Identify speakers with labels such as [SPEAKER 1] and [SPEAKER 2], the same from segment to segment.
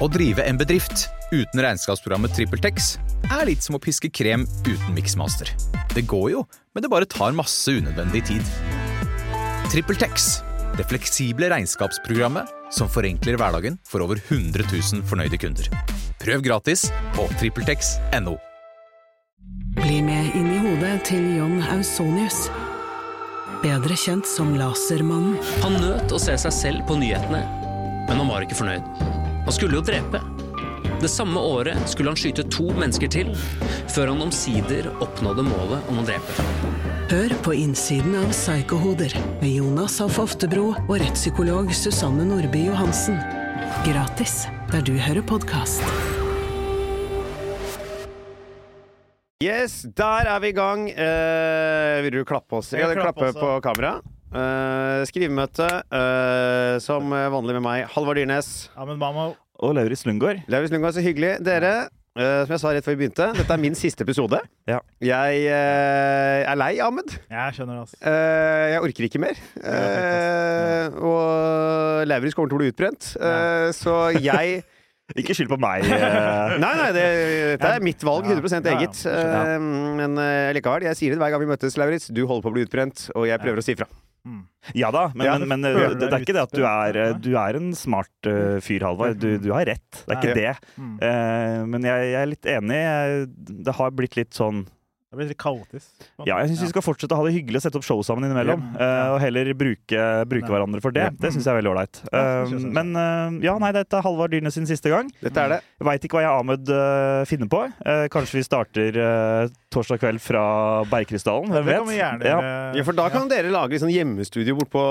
[SPEAKER 1] Å drive en bedrift uten regnskapsprogrammet TrippelTex er litt som å piske krem uten miksmaster. Det går jo, men det bare tar masse unødvendig tid. TrippelTex, det fleksible regnskapsprogrammet som forenkler hverdagen for over 100 000 fornøyde kunder. Prøv gratis på TrippelTex.no.
[SPEAKER 2] Bli med inn i hodet til John Ausonius. Bedre kjent som Lasermannen.
[SPEAKER 3] Han nøt å se seg selv på nyhetene, men han var ikke fornøyd. Han skulle jo drepe. Det samme året skulle han skyte to mennesker til, før han omsider oppnådde målet om å drepe.
[SPEAKER 2] Hør på innsiden av Psykohoder med Jonas Alf Oftebro og rettspsykolog Susanne Nordby Johansen. Gratis der du hører podkast.
[SPEAKER 4] Yes, der er vi i gang. Eh, vil du klappe oss?
[SPEAKER 5] Jeg
[SPEAKER 4] Ja,
[SPEAKER 5] klapper
[SPEAKER 4] klappe på kamera. Eh, skrivemøte uh, som vanlig med meg, Halvard Dyrnes.
[SPEAKER 6] Og Lauritz Lundgaard.
[SPEAKER 4] Lauritz Lundgaard, så hyggelig. Dere, uh, som jeg sa rett før vi begynte, dette er min siste episode.
[SPEAKER 6] Ja.
[SPEAKER 4] Jeg eh, er lei, Ahmed.
[SPEAKER 5] Jeg skjønner det, altså.
[SPEAKER 4] Eh, jeg orker ikke mer. Eh, og Lauritz kommer til å bli utbrent. Eh, så jeg
[SPEAKER 6] Ikke skyld på meg.
[SPEAKER 4] Nei, nei, det, dette er mitt valg. 100
[SPEAKER 5] Ja, ja,
[SPEAKER 4] eget.
[SPEAKER 6] ja.
[SPEAKER 4] Men likevel, jeg sier det hver gang vi møtes, Lauritz. Du holder på å bli utbrent, og jeg prøver å si ifra.
[SPEAKER 5] Mm.
[SPEAKER 6] Ja da, men,
[SPEAKER 4] Ja,
[SPEAKER 6] men, men
[SPEAKER 5] føler
[SPEAKER 6] det, det er ikke det at du er, du er en smart uh, fyr, Halvard. Du, du har rett. Det er ikke det. Eh, men jeg, jeg er litt enig. Det har blitt litt sånn
[SPEAKER 5] Det blir litt kaotisk.
[SPEAKER 6] Ja, jeg syns vi skal fortsette å ha det hyggelig og sette opp show sammen innimellom.
[SPEAKER 5] Ja.
[SPEAKER 6] eh, og heller bruke, bruke hverandre for det.
[SPEAKER 4] Ja.
[SPEAKER 6] Det syns jeg er veldig ålreit.
[SPEAKER 5] Ja,
[SPEAKER 6] Eh, men eh, ja, nei, dette er Halvard Dyrnes sin siste gang.
[SPEAKER 4] Dette er det.
[SPEAKER 6] Jeg veit ikke hva jeg Ahmed eh, finner på. Eh, kanskje vi starter eh, torsdag kveld fra Bergkrystallen. Hvem
[SPEAKER 5] Det
[SPEAKER 6] vet?
[SPEAKER 5] kan vi gjerne
[SPEAKER 6] Ja.
[SPEAKER 5] gjøre.
[SPEAKER 4] Ja, for da kan dere lage liksom hjemmestudio bort på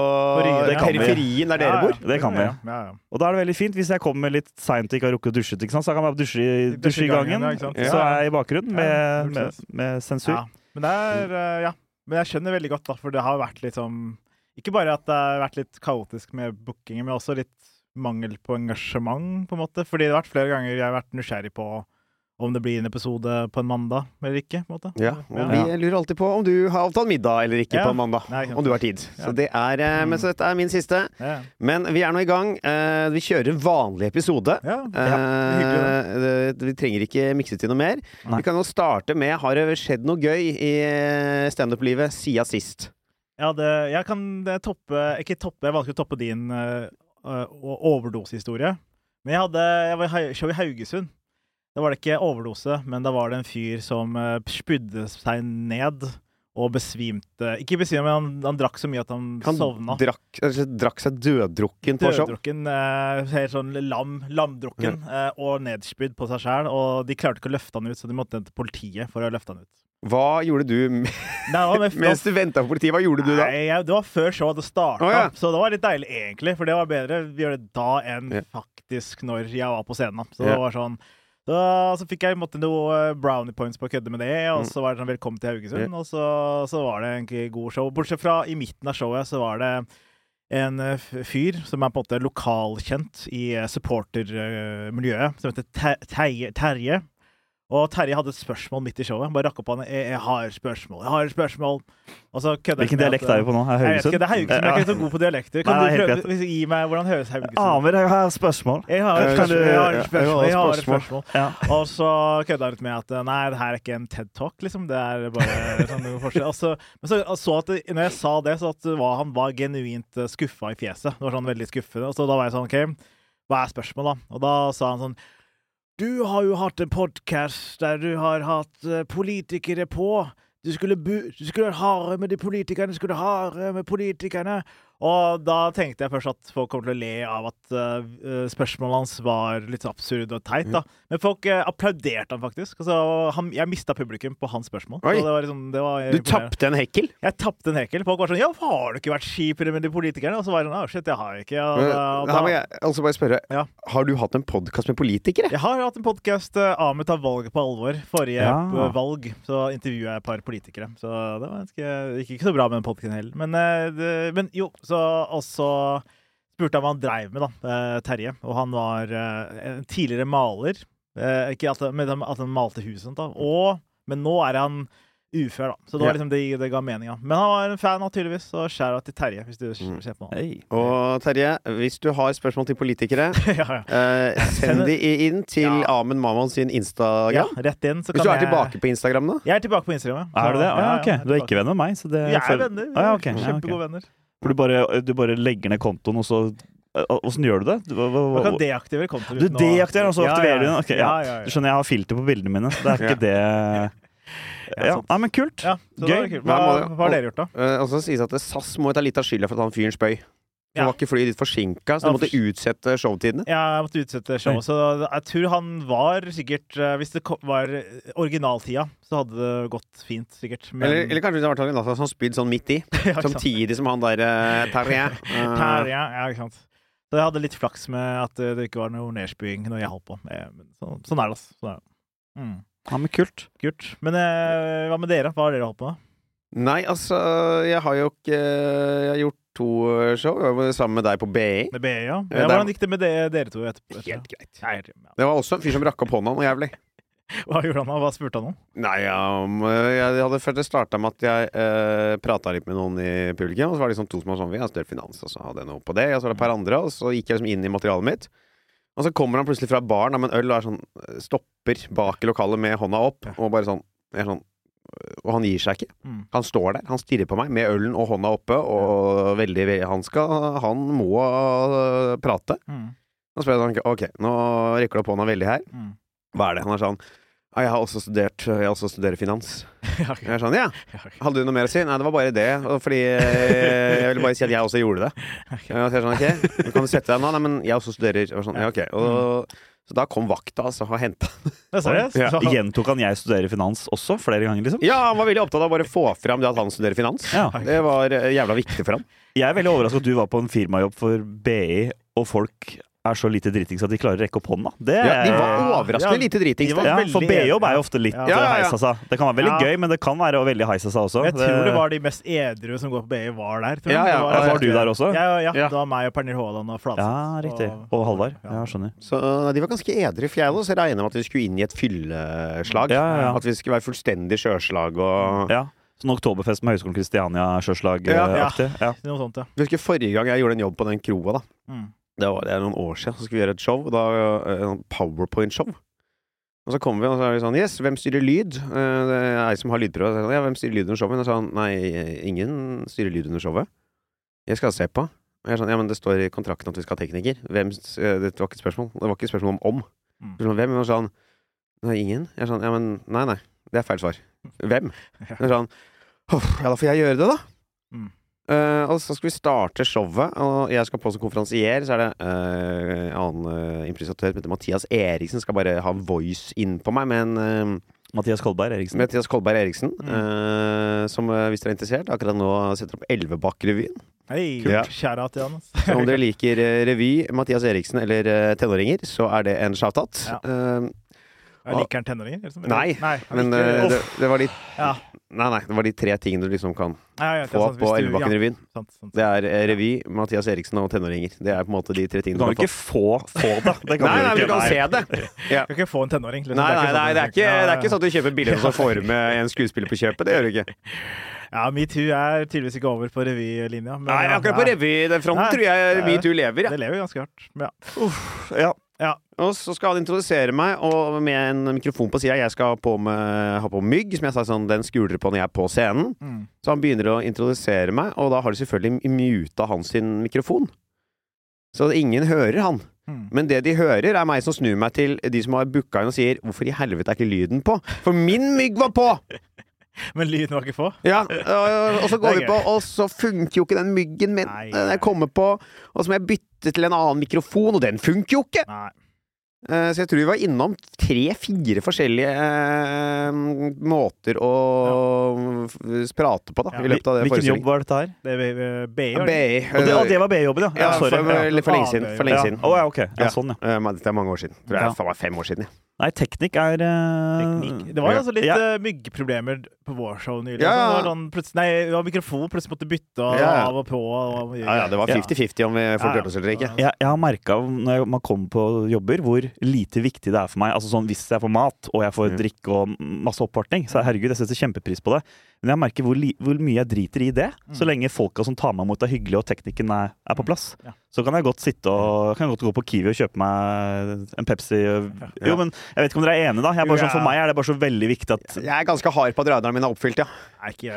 [SPEAKER 4] periferien der dere
[SPEAKER 5] Ja, ja.
[SPEAKER 4] bor.
[SPEAKER 6] Det kan vi.
[SPEAKER 5] Ja, ja.
[SPEAKER 6] Og da er det veldig fint hvis jeg kommer litt seint og ikke har rukket å dusje, så jeg kan bare dusje i, dusje i gangen.
[SPEAKER 5] ja.
[SPEAKER 6] Så er jeg i bakgrunnen med, med, med sensur.
[SPEAKER 5] Ja. Men det er eh, Ja. Men jeg skjønner veldig godt, da, for det har vært litt sånn Ikke bare at det har vært litt kaotisk med bookingen, men også litt mangel på engasjement, på en måte. Fordi det har vært flere ganger jeg har vært nysgjerrig på om det blir en episode på en mandag eller ikke. på en måte.
[SPEAKER 4] Ja, og vi lurer alltid på om du har avtalt middag eller ikke
[SPEAKER 5] Ja.
[SPEAKER 4] på mandag.
[SPEAKER 5] Nei.
[SPEAKER 4] Om du har tid. Så det er, eh, men så dette er min siste.
[SPEAKER 5] Ja.
[SPEAKER 4] Men vi er nå i gang. Eh, Vi kjører en vanlig episode.
[SPEAKER 5] Ja,
[SPEAKER 4] Eh, vi trenger ikke mikse til noe mer.
[SPEAKER 6] Nei.
[SPEAKER 4] Vi kan jo starte med Har det skjedd noe gøy i standup-livet siden sist?
[SPEAKER 5] Ja, det, jeg kan toppe Ikke toppe, jeg valgte å toppe din uh, overdosehistorie. Men jeg hadde Jeg var i show i Haugesund. Da var det ikke overdose, men da var det en fyr som uh, spydde seg ned og besvimte Ikke besvimte, men han, han drakk så mye at han,
[SPEAKER 4] Han
[SPEAKER 5] sovna.
[SPEAKER 4] drakk, drakk seg døddrukken på show.
[SPEAKER 5] Døddrukken, eh, helt sånn lam, lamdrukken, eh, og nedspydd på seg sjæl. Og de klarte ikke å løfte han ut, så de måtte til politiet for å løfte han ut.
[SPEAKER 4] Hva gjorde du
[SPEAKER 5] Nei, med-
[SPEAKER 4] mens du venta på politiet? Hva gjorde du da?
[SPEAKER 5] Nei, jeg, det var før showet hadde starta,
[SPEAKER 4] oh, ja.
[SPEAKER 5] så det var litt deilig egentlig. For det var bedre å gjøre det da enn
[SPEAKER 4] yeah.
[SPEAKER 5] faktisk når jeg var på scenen. Så
[SPEAKER 4] yeah.
[SPEAKER 5] det var sånn da, så fikk jeg måtte, noe brownie points på å kødde med det, og
[SPEAKER 4] Mm.
[SPEAKER 5] så var det sånn 'velkommen til Haugesund', og så, så var det egentlig god show. Bortsett fra i midten av showet så var det en eh, fyr som er på en måte lokalkjent i eh, supportermiljøet, som heter Terje. Terje. Og Terje hadde et spørsmål midt i showet. Bare rakk opp han. Jeg, 'Jeg har et spørsmål. Jeg har et spørsmål.'
[SPEAKER 6] Hvilken
[SPEAKER 5] dialekt at,
[SPEAKER 6] er vi på nå? Er
[SPEAKER 5] jeg vet
[SPEAKER 6] Haugesund?
[SPEAKER 5] ikke, det er Haugesund. Jeg er ikke så god på dialekter. Kan
[SPEAKER 6] Nei,
[SPEAKER 5] du prøve å gi meg hvordan høres Haugesund
[SPEAKER 6] ut? Aner, jeg har et spørsmål.
[SPEAKER 5] Jeg har et
[SPEAKER 4] Eh,
[SPEAKER 5] spørsmål. Jeg har et spørsmål. Jeg har et
[SPEAKER 4] spørsmål.
[SPEAKER 5] spørsmål.
[SPEAKER 6] Ja.
[SPEAKER 5] Og så kødda han litt med at nei, det her er ikke en TED-talk, liksom. Det er bare sånn noe forskjell. Og så, men så så at når jeg sa det, så at var, han var genuint eh, skuffa i fjeset. Det var sånn veldig skuffende. Og så da var jeg sånn OK, hva er spørsmålet, da? Og da sa han sånn Du har jo hatt en podkast der du har hatt eh, politikere på. Du skulle, bu du skulle hardere med de politikerne, du skulle hardere med politikerne. Og da tenkte jeg først at folk kommer til å le av at uh, spørsmålet hans var litt absurd og teit. da. Men folk uh, applauderte han faktisk. Altså, han, jeg mista publikum på hans spørsmål.
[SPEAKER 4] Oi.
[SPEAKER 5] Så det var liksom, det var
[SPEAKER 4] Du tapte en hekkel?
[SPEAKER 5] Jeg tapte en hekkel. Folk var sånn 'Ja, har du ikke vært skipere med de politikerne?' Og så var jeg sånn 'Å, shit, jeg har ikke'. Og,
[SPEAKER 4] Men,
[SPEAKER 5] da,
[SPEAKER 4] her må jeg altså bare spørre.
[SPEAKER 5] Ja.
[SPEAKER 4] Har du hatt en podkast med politikere?
[SPEAKER 5] jeg har hatt en podkast, uh, Ahmed tar valget på alvor. Forrige
[SPEAKER 6] Ja.
[SPEAKER 5] valg så intervjua jeg et par politikere. Så det var det gikk ikke så bra med den podkasten heller. Men, det, men jo, Og så spurte jeg hva han dreiv med, da, eh, Terje. Og han var eh, en tidligere maler. Eh, ikke at, men at han malte huset, da. Og, men nå er han ufør, da. Så det var liksom det, det ga mening. Men han var en fan, naturligvis, tydeligvis. Og skjæra til Terje, hvis du
[SPEAKER 4] Mm.
[SPEAKER 5] ser på han.
[SPEAKER 6] Hei.
[SPEAKER 4] Og Terje, hvis du har spørsmål til politikere,
[SPEAKER 5] ja, ja.
[SPEAKER 4] eh, send de inn til
[SPEAKER 5] Ja.
[SPEAKER 4] Amen Mamon sin
[SPEAKER 5] ja,
[SPEAKER 4] Instagram.
[SPEAKER 5] rett inn, så
[SPEAKER 4] Hvis du er
[SPEAKER 5] jeg
[SPEAKER 4] tilbake på Instagram da?
[SPEAKER 5] Jeg er tilbake på Instagram, ja.
[SPEAKER 6] Er du det? Ah, ja,
[SPEAKER 5] ja,
[SPEAKER 6] ok. Du er ikke venn med meg? Så det,
[SPEAKER 5] Vi er venner. Vi
[SPEAKER 6] Ah, ja,
[SPEAKER 5] er
[SPEAKER 6] ok. Ja, ok.
[SPEAKER 5] Kjempegode venner.
[SPEAKER 6] For du bare, du bare legger ned kontoen, og så Åssen gjør du det? Du, hva, hva,
[SPEAKER 5] Man kan deaktivere kontoen.
[SPEAKER 6] du deaktiverer, og så aktiverer du den? Ok, ja. Du skjønner, jeg har filter på bildene mine. Det er ikke det
[SPEAKER 5] Ja,
[SPEAKER 6] Ja. Nei, men kult.
[SPEAKER 5] Ja,
[SPEAKER 6] Gøy.
[SPEAKER 5] kult.
[SPEAKER 4] Hva
[SPEAKER 5] Hva, har dere gjort, da?
[SPEAKER 4] Eh, og så sies det at SAS må ta litt av skylda for at han fyren spøy.
[SPEAKER 5] Ja.
[SPEAKER 4] var ikke flyet ditt forsinka, så du måtte utsette showtidene.
[SPEAKER 5] Ja, Jeg måtte utsette showet, så jeg tror han var sikkert eh, Hvis det var originaltida, så hadde det gått fint, sikkert. Men
[SPEAKER 4] Eller, eller kanskje det var Natta som spydde sånn midt i.
[SPEAKER 5] ja.
[SPEAKER 4] Samtidig som han der uh, Terje. eh,
[SPEAKER 5] Terje, ja, ikke sant. Så jeg hadde litt flaks med at det ikke var noe nedspying når jeg holdt på. Eh, så, sånn er det, altså. Sånn. Mm.
[SPEAKER 6] Ja, men kult.
[SPEAKER 5] Kult. Men eh, hva med dere? Hva har dere holdt på med?
[SPEAKER 4] Nei, altså, jeg har jo ikke Jeg har gjort to show sammen med deg på BI.
[SPEAKER 5] Med BE, ja.
[SPEAKER 4] Eh,
[SPEAKER 5] ja hvordan gikk det med dere, dere to etterpå?
[SPEAKER 4] Helt greit.
[SPEAKER 5] Nei, ja.
[SPEAKER 4] Det var også en fyr som rakk opp hånda noe jævlig.
[SPEAKER 5] Hva gjorde han da? Hva spurte han om?
[SPEAKER 4] Nei, um, jeg hadde først det starta med at jeg uh, prata litt med noen i publikum, og så var det liksom to som var sånn Vi har studert finans, og så hadde jeg noe på det, og så var det et par andre, og så gikk jeg liksom inn i materialet mitt. Og så kommer han plutselig fra baren med en øl og er sånn stopper bak i lokalet med hånda opp, og bare sånn, er sånn Og han gir seg ikke.
[SPEAKER 5] Mm.
[SPEAKER 4] Han står der, han stirrer på meg med ølen og hånda oppe, og veldig, veldig Han skal Han må uh, prate.
[SPEAKER 5] Mm.
[SPEAKER 4] Og så spør jeg han Ok, nå rekker du opp hånda veldig her.
[SPEAKER 5] Mm.
[SPEAKER 4] Hva er det? Han er sånn jeg har også studert Jeg har også studerer finans. Jeg er sånn, ja. Hadde du noe mer å si? Nei, det var bare det. Fordi eh, Jeg ville bare si at jeg også gjorde det.
[SPEAKER 5] Ok.
[SPEAKER 4] Ja, så jeg er sånn, ok, kan du sette deg nå? Nei, men jeg også studerer. Var sånn, ja, ok. Og, så da kom vakta altså, og henta
[SPEAKER 5] Det seriøst?
[SPEAKER 4] Ja.
[SPEAKER 6] Gjentok han 'jeg studerer finans' også flere ganger, liksom?
[SPEAKER 4] Ja, han var veldig opptatt av å bare få fram det at han studerer finans.
[SPEAKER 6] Ja.
[SPEAKER 4] Det var eh, jævla viktig for han.
[SPEAKER 6] Jeg er veldig overraska at du var på en firmajobb for BI, og folk er så lite dritings at de klarer å rekke opp hånda. Det
[SPEAKER 4] Ja, de var overraskende
[SPEAKER 5] ja,
[SPEAKER 4] lite dritings.
[SPEAKER 5] var
[SPEAKER 6] ja, For B-jobb er jo ofte litt
[SPEAKER 5] Ja.
[SPEAKER 6] eh,
[SPEAKER 4] Ja, ja, ja.
[SPEAKER 6] heisa seg. Det kan være veldig
[SPEAKER 5] Ja.
[SPEAKER 6] gøy, men det kan være veldig heisa seg også.
[SPEAKER 5] Jeg tror det var de mest edru som går på BI, var der. Tror jeg.
[SPEAKER 4] Ja, ja.
[SPEAKER 6] Ja, var du der også?
[SPEAKER 5] Ja, ja, ja.
[SPEAKER 4] Ja.
[SPEAKER 5] Det var meg og Pernille Haaland og Fladseth.
[SPEAKER 6] Ja, riktig. Og Halvard. Ja, skjønner.
[SPEAKER 4] Så eh, de var ganske edru. For jeg også regna med at vi skulle inn i et fylleslag.
[SPEAKER 6] Ja, ja, ja.
[SPEAKER 4] At vi skulle være fullstendig sjøslag og
[SPEAKER 6] Ja. Sånn Oktoberfest med Høgskolen Kristiania-sjøslag-aktig.
[SPEAKER 4] Ja.
[SPEAKER 5] Noe sånt, ja.
[SPEAKER 4] Jeg husker forrige gang jeg gjorde en jobb på den kroa, da.
[SPEAKER 5] Mm.
[SPEAKER 4] Det var det er noen år siden. Så skulle vi gjøre et show. og Da, eh, en Powerpoint-show. Og så kommer vi, og så er vi sånn Yes, hvem styrer lyd? Eh, Det er ei som har lydprøve. Så sånn, Ja, hvem styrer lyd under showet? Og så sa han nei, ingen styrer lyd under showet. Jeg skal se på. Og jeg er sånn, ja, men det står i kontrakten at vi skal ha tekniker. Hvem, eh, det var ikke et spørsmål. Det var ikke et spørsmål om om.
[SPEAKER 5] Mm.
[SPEAKER 4] Sånn, hvem? Og sånn, nei, ingen. Jeg er sånn, ja, men nei, nei. Det er feil svar. Hvem?
[SPEAKER 5] Ja.
[SPEAKER 4] Er sånn, ja, da får jeg gjøre det, da.
[SPEAKER 5] Mm.
[SPEAKER 4] Eh, og så skal vi starte showet, og jeg skal på som konferansier. Så er det eh, en annen uh, improvisatør som heter Mathias Eriksen, skal bare ha voice inn på meg med en eh,
[SPEAKER 6] Mathias Kolberg Eriksen.
[SPEAKER 4] Mathias Kolberg Eriksen,
[SPEAKER 5] Mm.
[SPEAKER 4] uh, som hvis dere er interessert, akkurat nå setter opp Elvebakk-revyen.
[SPEAKER 5] Hei,
[SPEAKER 4] Ja.
[SPEAKER 5] kjære til han. altså.
[SPEAKER 4] Så om dere liker revy, Mathias Eriksen eller tenåringer, så er det en shout-out.
[SPEAKER 5] Ja.
[SPEAKER 4] Uh,
[SPEAKER 5] Jeg liker han tenåringer? Liksom.
[SPEAKER 4] Nei,
[SPEAKER 5] Nei
[SPEAKER 4] men det, det var litt
[SPEAKER 5] ja.
[SPEAKER 4] Nei, nei, det var de tre tingene du liksom kan
[SPEAKER 5] Ja, ja, er
[SPEAKER 4] få
[SPEAKER 5] sant,
[SPEAKER 4] på
[SPEAKER 5] du-
[SPEAKER 4] Elvebakken-revyen.
[SPEAKER 5] Ja, sant, sant.
[SPEAKER 4] Det er eh, revy, Mathias Eriksen og tenåringer. Det er på en måte de tre
[SPEAKER 6] Du
[SPEAKER 4] tingene
[SPEAKER 6] kan
[SPEAKER 4] du
[SPEAKER 6] jo
[SPEAKER 4] kan
[SPEAKER 6] ikke få, få det. det kan
[SPEAKER 4] Nei,
[SPEAKER 6] du
[SPEAKER 4] nei, men du kan
[SPEAKER 6] Nei.
[SPEAKER 4] se det. Ja.
[SPEAKER 5] Du kan ikke få en tenåring. Liksom.
[SPEAKER 4] Nei, nei,
[SPEAKER 5] sånn
[SPEAKER 4] nei, det er ikke,
[SPEAKER 5] Ja,
[SPEAKER 4] det
[SPEAKER 5] ja.
[SPEAKER 4] er ikke sånn at du kjøper billett og så får du med en skuespiller på kjøpet. Det gjør du ikke.
[SPEAKER 5] Ja, metoo er tydeligvis ikke over på revylinja. men
[SPEAKER 4] Nei, akkurat på revyfronten tror jeg metoo lever. Ja.
[SPEAKER 5] Det lever ganske hardt. Men Ja.
[SPEAKER 6] Ja.
[SPEAKER 5] Ja.
[SPEAKER 4] Og så skal han introdusere meg, og med en mikrofon på sida. Jeg skal på med, ha på mygg, som jeg sa sånn, den skuler på når jeg er på scenen.
[SPEAKER 5] Mm.
[SPEAKER 4] Så han begynner å introdusere meg, og da har de selvfølgelig muta hans sin mikrofon. Så ingen hører han.
[SPEAKER 5] Mm.
[SPEAKER 4] Men det de hører, er meg som snur meg til de som har booka inn og sier 'Hvorfor i helvete er ikke lyden på?' For min mygg var på!
[SPEAKER 5] Men lyden var ikke få?
[SPEAKER 4] Ja, og, og så går vi på, og så funker jo ikke den myggen min.
[SPEAKER 5] Nei, nei.
[SPEAKER 4] jeg kommer på, og så må jeg bytte til en annen mikrofon, og den funker jo ikke!
[SPEAKER 5] Nei.
[SPEAKER 4] Eh, Så jeg tror vi var innom tre-fire forskjellige eh, måter å ja. prate på da,
[SPEAKER 5] Ja,
[SPEAKER 4] i løpet av det
[SPEAKER 6] Hvilken jobb var dette her?
[SPEAKER 5] Det er BI. var det?
[SPEAKER 4] BI.
[SPEAKER 6] Og det, og det var BI-jobben, ja.
[SPEAKER 4] Ja,
[SPEAKER 6] ja sorry.
[SPEAKER 4] for,
[SPEAKER 6] Ja.
[SPEAKER 4] for lenge siden. For lenge siden.
[SPEAKER 6] Å, ja, ok. Ja,
[SPEAKER 4] Ja.
[SPEAKER 6] sånn, ja.
[SPEAKER 4] Eh, Det er mange år siden. Tror jeg
[SPEAKER 6] Ja.
[SPEAKER 4] faen meg fem år siden. Ja.
[SPEAKER 6] Nei, teknikk er uh,
[SPEAKER 5] Teknikk. Det var
[SPEAKER 4] Ja.
[SPEAKER 5] altså litt
[SPEAKER 6] Ja.
[SPEAKER 5] eh, myggproblemer på vår show nylig.
[SPEAKER 4] Ja.
[SPEAKER 5] Det var sånn, plutselig, nei, det var mikrofon plutselig måtte bytte og,
[SPEAKER 4] Ja,
[SPEAKER 5] av og på. Og,
[SPEAKER 4] Ja, ja, det var 50-50 om vi får
[SPEAKER 5] Ja, ja.
[SPEAKER 4] oss eller ikke.
[SPEAKER 6] jeg, jeg har merka når jeg, man kommer på jobber, hvor lite viktig det er for meg. Altså sånn Hvis jeg får mat og jeg får
[SPEAKER 4] Mm.
[SPEAKER 6] drikke og masse oppvartning, så herregud, jeg setter kjempepris på det. Men jeg merker hvor, li, hvor mye jeg driter i det. Så lenge folka som tar meg imot, er hyggelige og teknikken er, er på plass.
[SPEAKER 5] Ja.
[SPEAKER 6] Så kan jeg godt sitte og kan jeg godt gå på Kiwi og kjøpe meg en Pepsi. Jo, men jeg vet ikke om dere er enige, da. Jeg er bare
[SPEAKER 5] Jo,
[SPEAKER 6] sånn, for meg er det bare så veldig viktig at
[SPEAKER 4] Jeg er ganske hard på at radaren min er oppfylt, ja.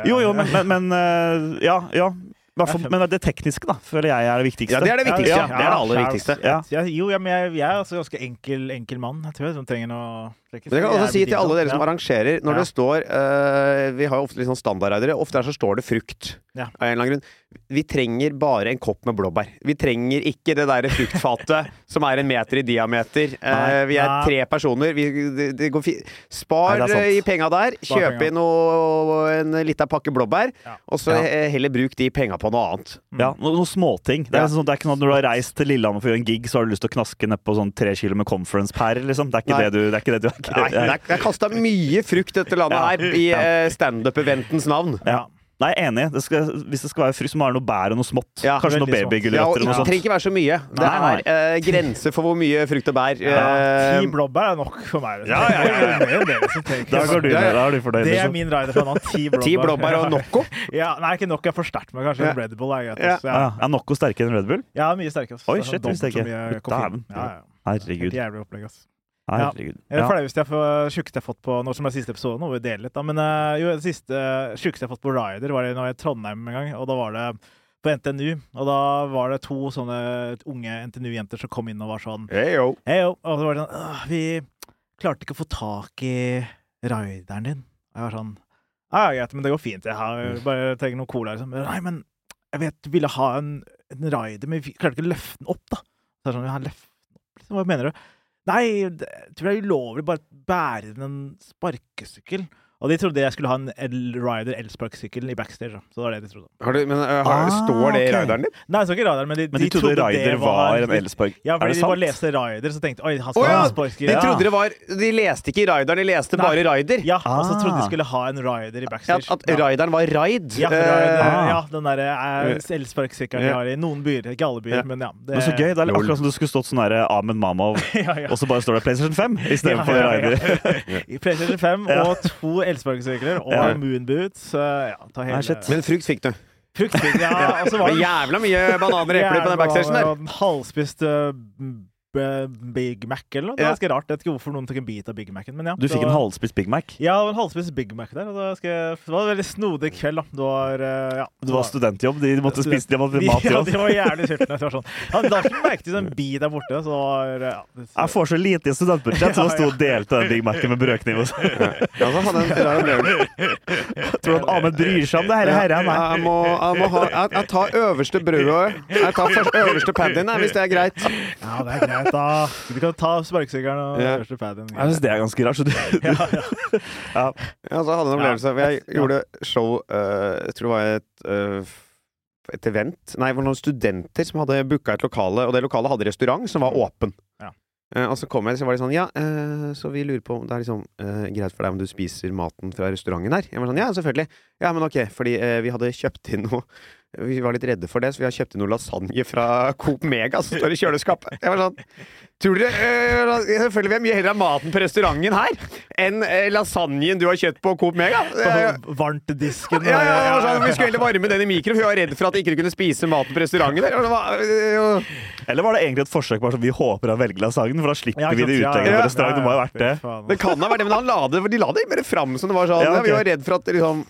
[SPEAKER 6] Jo, jo, men, men, men øh, Ja, ja. Hvertfall- Men det tekniske, da, føler jeg er det viktigste.
[SPEAKER 4] Ja, det er det viktigste.
[SPEAKER 6] Ja,
[SPEAKER 4] Det er det aller viktigste.
[SPEAKER 6] Ja.
[SPEAKER 5] Jeg, jo, ja, men jeg, jeg er altså ganske enkel, enkel mann. Jeg tror jeg som trenger noe
[SPEAKER 4] Men jeg kan også si til alle dere som arrangerer, når
[SPEAKER 5] Ja.
[SPEAKER 4] det står uh, Vi har jo ofte litt sånn standardarbeidere. Ofte der så står det frukt.
[SPEAKER 5] Ja.
[SPEAKER 4] Av en eller annen grunn. Vi trenger bare en kopp med blåbær. Vi trenger ikke det derre fruktfatet som er en meter i diameter.
[SPEAKER 6] Uh,
[SPEAKER 4] vi er
[SPEAKER 5] Nei.
[SPEAKER 4] tre personer. Vi, det, det går fi Spar
[SPEAKER 6] Nei,
[SPEAKER 4] eh, i penga der. Kjøp inn noe, en lita pakke blåbær,
[SPEAKER 5] Ja.
[SPEAKER 4] og så
[SPEAKER 6] Ja.
[SPEAKER 4] heller bruk de penga på noe annet.
[SPEAKER 6] Ja, no, noen småting. Det er,
[SPEAKER 4] Ja.
[SPEAKER 6] liksom sånn, det er ikke sånn at når du har reist til Lillehammer for å gjøre en gig, så har du lyst til å knaske nedpå sånn tre kilo med conference per, liksom. Det er ikke det du Det er ikke det du er ikke,
[SPEAKER 4] Nei, det er, det er kasta mye frukt dette landet
[SPEAKER 6] Ja.
[SPEAKER 4] her i eh, standup-eventens navn.
[SPEAKER 6] Ja. Nei, er enig. Det skal, hvis det skal være frukt, så må det være noe bær og noe smått.
[SPEAKER 4] Ja,
[SPEAKER 6] Kanskje noe babygulrøtter
[SPEAKER 4] Ja, det
[SPEAKER 6] sånt.
[SPEAKER 4] trenger ikke være så mye. Det
[SPEAKER 6] Nei, nei.
[SPEAKER 4] er uh, grenser for hvor mye frukt og bær.
[SPEAKER 5] Ja,
[SPEAKER 4] uh,
[SPEAKER 5] ti blåbær er nok for meg. liksom.
[SPEAKER 6] Ja, ja, ja, ja.
[SPEAKER 5] Det er del som tenker-
[SPEAKER 6] Da går du
[SPEAKER 4] Ja, ja.
[SPEAKER 6] da er du fornøyd.
[SPEAKER 5] Det er
[SPEAKER 6] Liksom.
[SPEAKER 5] min rider for nå. Ti blåbær.
[SPEAKER 4] Ti blåbær og Nocco.
[SPEAKER 5] Ja, nei, ikke nok. Jeg er for sterkt med kanskje
[SPEAKER 4] Ja.
[SPEAKER 5] Red Bull. Er greit,
[SPEAKER 4] Ja.
[SPEAKER 5] altså.
[SPEAKER 6] Ja,
[SPEAKER 5] ja.
[SPEAKER 6] er Nocco sterkere enn Red Bull?
[SPEAKER 5] ja, mye sterkere. altså.
[SPEAKER 6] Oi,
[SPEAKER 5] Det er
[SPEAKER 6] shit, visste jeg
[SPEAKER 5] så
[SPEAKER 6] ikke. Dæven.
[SPEAKER 5] Ja, ja.
[SPEAKER 6] Herregud.
[SPEAKER 5] Helt jævlig opplegg, ass.
[SPEAKER 6] Herregud.
[SPEAKER 5] Er det flaueste jeg jeg har fått på når som er siste episode, nå må vi dele litt, da. Men eh, jo, det siste uh, sjukeste jeg har fått på Rider, var det når jeg i Trondheim en gang. Og da var det på NTNU. Og da var det to sånne unge NTNU-jenter som kom inn og var sånn
[SPEAKER 4] Hey, yo.
[SPEAKER 5] Hey. Og så var det sånn Vi klarte ikke å få tak i rideren din. Og jeg var sånn Ja, ja, greit, men det går fint. Jeg har bare trenger noe cola, liksom. Nei, men jeg vet du ville ha en, en rider, men vi klarte ikke å løfte den opp, da. Så er sånn, ja, løfte den opp, liksom. Hva mener du? Nei, jeg tror det er ulovlig bare å bære en sparkesykkel. Og de trodde jeg skulle ha en el-rider elsparkesykkel i backstage. Så det var det de trodde.
[SPEAKER 4] Har du, men, eh, har,
[SPEAKER 6] Ah,
[SPEAKER 4] står det i
[SPEAKER 6] ok.
[SPEAKER 4] rideren din?
[SPEAKER 5] Nei, det står ikke radaren, men de,
[SPEAKER 6] Men de trodde Rider var en elspark.
[SPEAKER 5] Ja, fordi
[SPEAKER 6] de
[SPEAKER 5] de bare leste Rider, så tenkte oi, han skal oh,
[SPEAKER 4] ja!
[SPEAKER 5] ha en.
[SPEAKER 4] De trodde det var De leste ikke i rideren, de leste
[SPEAKER 5] Nei.
[SPEAKER 4] bare rider.
[SPEAKER 5] Ja, og så trodde de
[SPEAKER 6] Ah.
[SPEAKER 5] skulle ha en rider i
[SPEAKER 4] At,
[SPEAKER 5] Ja,
[SPEAKER 4] at
[SPEAKER 5] ja.
[SPEAKER 4] rideren var ride.
[SPEAKER 5] Ja,
[SPEAKER 4] Eh,
[SPEAKER 5] rider,
[SPEAKER 6] Ah.
[SPEAKER 5] ja, den derre uh, elsparkesykkelen de har i noen byer. Ikke alle byer,
[SPEAKER 4] Ja.
[SPEAKER 5] men ja. Det,
[SPEAKER 6] Men så gøy. Det er akkurat som du skulle stått sånn herre Ahmed Mamov,
[SPEAKER 5] ja, ja.
[SPEAKER 6] og så bare står det PlayStation 5 istedenfor
[SPEAKER 5] Ja, ja, ja.
[SPEAKER 6] Rider.
[SPEAKER 5] PlayStation 5 og to elsparkesykler og
[SPEAKER 6] Ja.
[SPEAKER 5] moonboots. Ja, hele
[SPEAKER 4] Men frukt fikk du.
[SPEAKER 5] Fruktfylt, ja. Og så var
[SPEAKER 4] det jævla mye bananer og epler på den backstagen der.
[SPEAKER 5] Halvspist b- Big Mac eller noe. Det
[SPEAKER 4] er
[SPEAKER 5] var ganske rart. Jeg vet ikke hvorfor noen tok en bit av Big Mac-en, men ja.
[SPEAKER 6] Du
[SPEAKER 5] fikk
[SPEAKER 6] fikk en
[SPEAKER 5] var-
[SPEAKER 6] halvspist Big Mac.
[SPEAKER 5] Ja, det var en halvspist Big Mac der. Og da skal jeg, det var en veldig snodig kveld, da. Det var eh, ja,
[SPEAKER 6] Det var studentjobb. De måtte spise de måtte
[SPEAKER 5] De,
[SPEAKER 6] mat
[SPEAKER 5] ja, de var jævlig sultne. Det var sånn. Ja, la ikke merke en bit der borte, så var ja, det,
[SPEAKER 6] Jeg får så lite i studentbudsjett, så jeg sto og delte den Big Macen med brødkniv.
[SPEAKER 4] Ja, så hadde jeg en rar opplevelse.
[SPEAKER 6] Tror du at Ahmed bryr seg om det her? her er.
[SPEAKER 4] Jeg, må, jeg, må ha, jeg, jeg tar øverste brødet. Jeg tar først øverste paddyen, hvis det er greit.
[SPEAKER 5] ja, det er greit, da. Du kan ta sparkesykkelen og
[SPEAKER 4] Ja.
[SPEAKER 5] første paden.
[SPEAKER 6] Jeg syns det er ganske rart. Så du,
[SPEAKER 5] Ja, ja.
[SPEAKER 6] ja.
[SPEAKER 4] Ja, så hadde jeg en opplevelse. Jeg gjorde show uh, Jeg tror det var et, uh, et event Nei, det var noen studenter som hadde booka et lokale, og det lokalet hadde restaurant som var åpen.
[SPEAKER 5] Ja.
[SPEAKER 4] Eh, og så kom jeg, så var de sånn Ja, uh, så vi lurer på om det er liksom uh, greit for deg om du spiser maten fra restauranten her? Jeg var sånn Ja, selvfølgelig. Ja, men ok, fordi vi hadde kjøpt inn noe Vi var litt redde for det, så vi har kjøpt inn noe lasagne fra Coop Mega som står i kjøleskapet. Jeg var sånn Tror dere eh, Selvfølgelig vil jeg mye heller ha maten på restauranten her enn eh, lasagnen du har kjøpt på Coop Mega. Eh,
[SPEAKER 5] Varmtdisken.
[SPEAKER 4] ja, ja, ja, var sånn, Vi skulle heller varme den i mikro, for vi var redd for at ikke kunne spise maten på restauranten. der.
[SPEAKER 6] Eller var det egentlig et forsøk på at vi håper han velger lasagnen, for da slipper
[SPEAKER 5] Ja,
[SPEAKER 6] vi det utlegget
[SPEAKER 4] ja,
[SPEAKER 6] restaurant? Det må jo ha vært det.
[SPEAKER 4] Det kan ha vært det, men han la det, de la det mer fram som det var sånn.
[SPEAKER 6] Ja,
[SPEAKER 4] Ja, vi var redd for at liksom,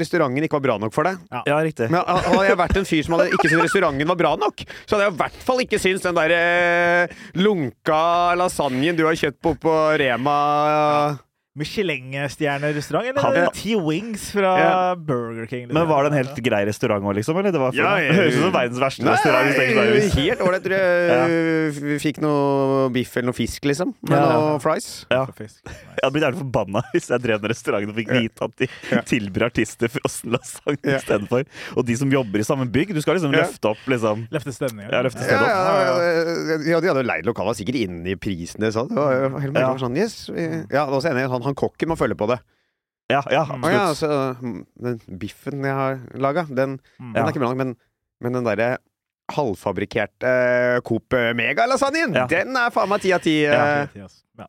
[SPEAKER 4] restauranten ikke var bra nok for deg.
[SPEAKER 6] Ja, riktig.
[SPEAKER 4] Men hadde jeg vært en fyr som hadde ikke syntes restauranten var bra nok, så hadde jeg i hvert fall ikke syntes den der eh, lunka lasagnen du har kjøpt på, på Rema
[SPEAKER 5] Michelin-stjernerestaurant, eller
[SPEAKER 6] Han-
[SPEAKER 5] var det T-Wings fra
[SPEAKER 4] Ja.
[SPEAKER 5] Burger King? liksom?
[SPEAKER 6] Men var det en helt grei restaurant òg, liksom? Eller det var
[SPEAKER 4] Ja, ja, ja.
[SPEAKER 6] høres ut som verdens verste restaurant. er hvis-
[SPEAKER 4] helt ålreit. Tror jeg vi fikk noe biff eller noe fisk, liksom. Med
[SPEAKER 6] Ja.
[SPEAKER 4] noe fries.
[SPEAKER 6] Ja.
[SPEAKER 5] Fisk. Nice.
[SPEAKER 6] Jeg hadde blitt jævlig forbanna hvis jeg drev den restauranten og fikk vite at de tilbyr artister frossen lasagne
[SPEAKER 4] Ja.
[SPEAKER 6] istedenfor. Og de som jobber i samme bygg. Du skal liksom løfte opp liksom
[SPEAKER 5] Løfte stemninga.
[SPEAKER 6] Ja, løfte
[SPEAKER 4] Ja,
[SPEAKER 6] opp.
[SPEAKER 4] ja, ja, de hadde jo leid lokalet sikkert inne i prisen det sa. Det var helt
[SPEAKER 6] Ja.
[SPEAKER 4] Sånn, yes, ja, det var også enig, han, han kokken må følge på det.
[SPEAKER 6] Ja, ja,
[SPEAKER 4] Å ja,
[SPEAKER 6] absolutt.
[SPEAKER 4] mm, den biffen jeg har laga, den,
[SPEAKER 5] Mm.
[SPEAKER 4] den
[SPEAKER 6] Ja.
[SPEAKER 4] er ikke bra nok, men, men den derre halvfabrikkerte Coop Mega-lasagnen,
[SPEAKER 6] Ja.
[SPEAKER 4] den er faen meg ti av ti.
[SPEAKER 6] Ja.
[SPEAKER 4] eh.
[SPEAKER 5] Ja.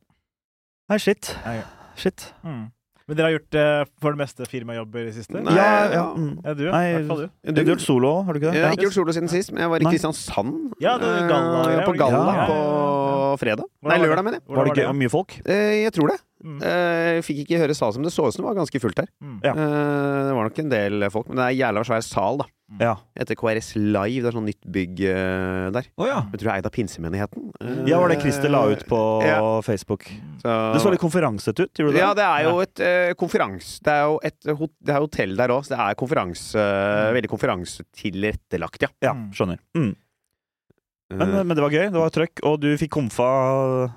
[SPEAKER 6] Nei, shit.
[SPEAKER 5] Ja, ja.
[SPEAKER 6] Shit.
[SPEAKER 5] Mm. Men dere har gjort eh, for det meste firmajobber i det siste?
[SPEAKER 4] Nei,
[SPEAKER 6] ja,
[SPEAKER 4] ja.
[SPEAKER 6] Mm.
[SPEAKER 5] Ja, du,
[SPEAKER 6] Nei,
[SPEAKER 5] fall du.
[SPEAKER 6] Du har gjort solo, har du ikke det?
[SPEAKER 4] Jeg har ikke gjort solo siden sist, men jeg var i Kristiansand
[SPEAKER 5] Ja, det er galla- uh,
[SPEAKER 4] på? Galla
[SPEAKER 6] Ja, ja,
[SPEAKER 4] på fredag.
[SPEAKER 5] Hvordan
[SPEAKER 4] Nei, lørdag, mener jeg.
[SPEAKER 6] Var det
[SPEAKER 5] gøy,
[SPEAKER 6] ikke mye folk?
[SPEAKER 4] Eh, Jeg tror det.
[SPEAKER 5] Mm.
[SPEAKER 4] Eh, Fikk ikke høre sal som det så ut som det var ganske fullt her.
[SPEAKER 5] Mm.
[SPEAKER 6] Ja.
[SPEAKER 4] Eh, Det var nok en del folk, men det er jævla svær sal, da.
[SPEAKER 6] Ja.
[SPEAKER 4] Etter KRS Live. Det er sånn nytt bygg uh, der.
[SPEAKER 6] Oh, ja.
[SPEAKER 4] Jeg tror det er eid av Pinsemenigheten. Uh,
[SPEAKER 6] Ja, var det Christer la ut på
[SPEAKER 4] Ja.
[SPEAKER 6] Facebook.
[SPEAKER 4] så-
[SPEAKER 6] Det så litt konferansete ut, gjorde det?
[SPEAKER 4] Ja, det er jo et uh, konferanse... Det er jo et hot det er hotell der òg, så det er konferanse
[SPEAKER 6] Mm.
[SPEAKER 4] veldig konferansetilrettelagt, ja.
[SPEAKER 6] Ja,
[SPEAKER 5] Mm.
[SPEAKER 6] skjønner. Mm.
[SPEAKER 4] Eh,
[SPEAKER 6] Men, men det var gøy. Det var trøkk, og du fikk komfa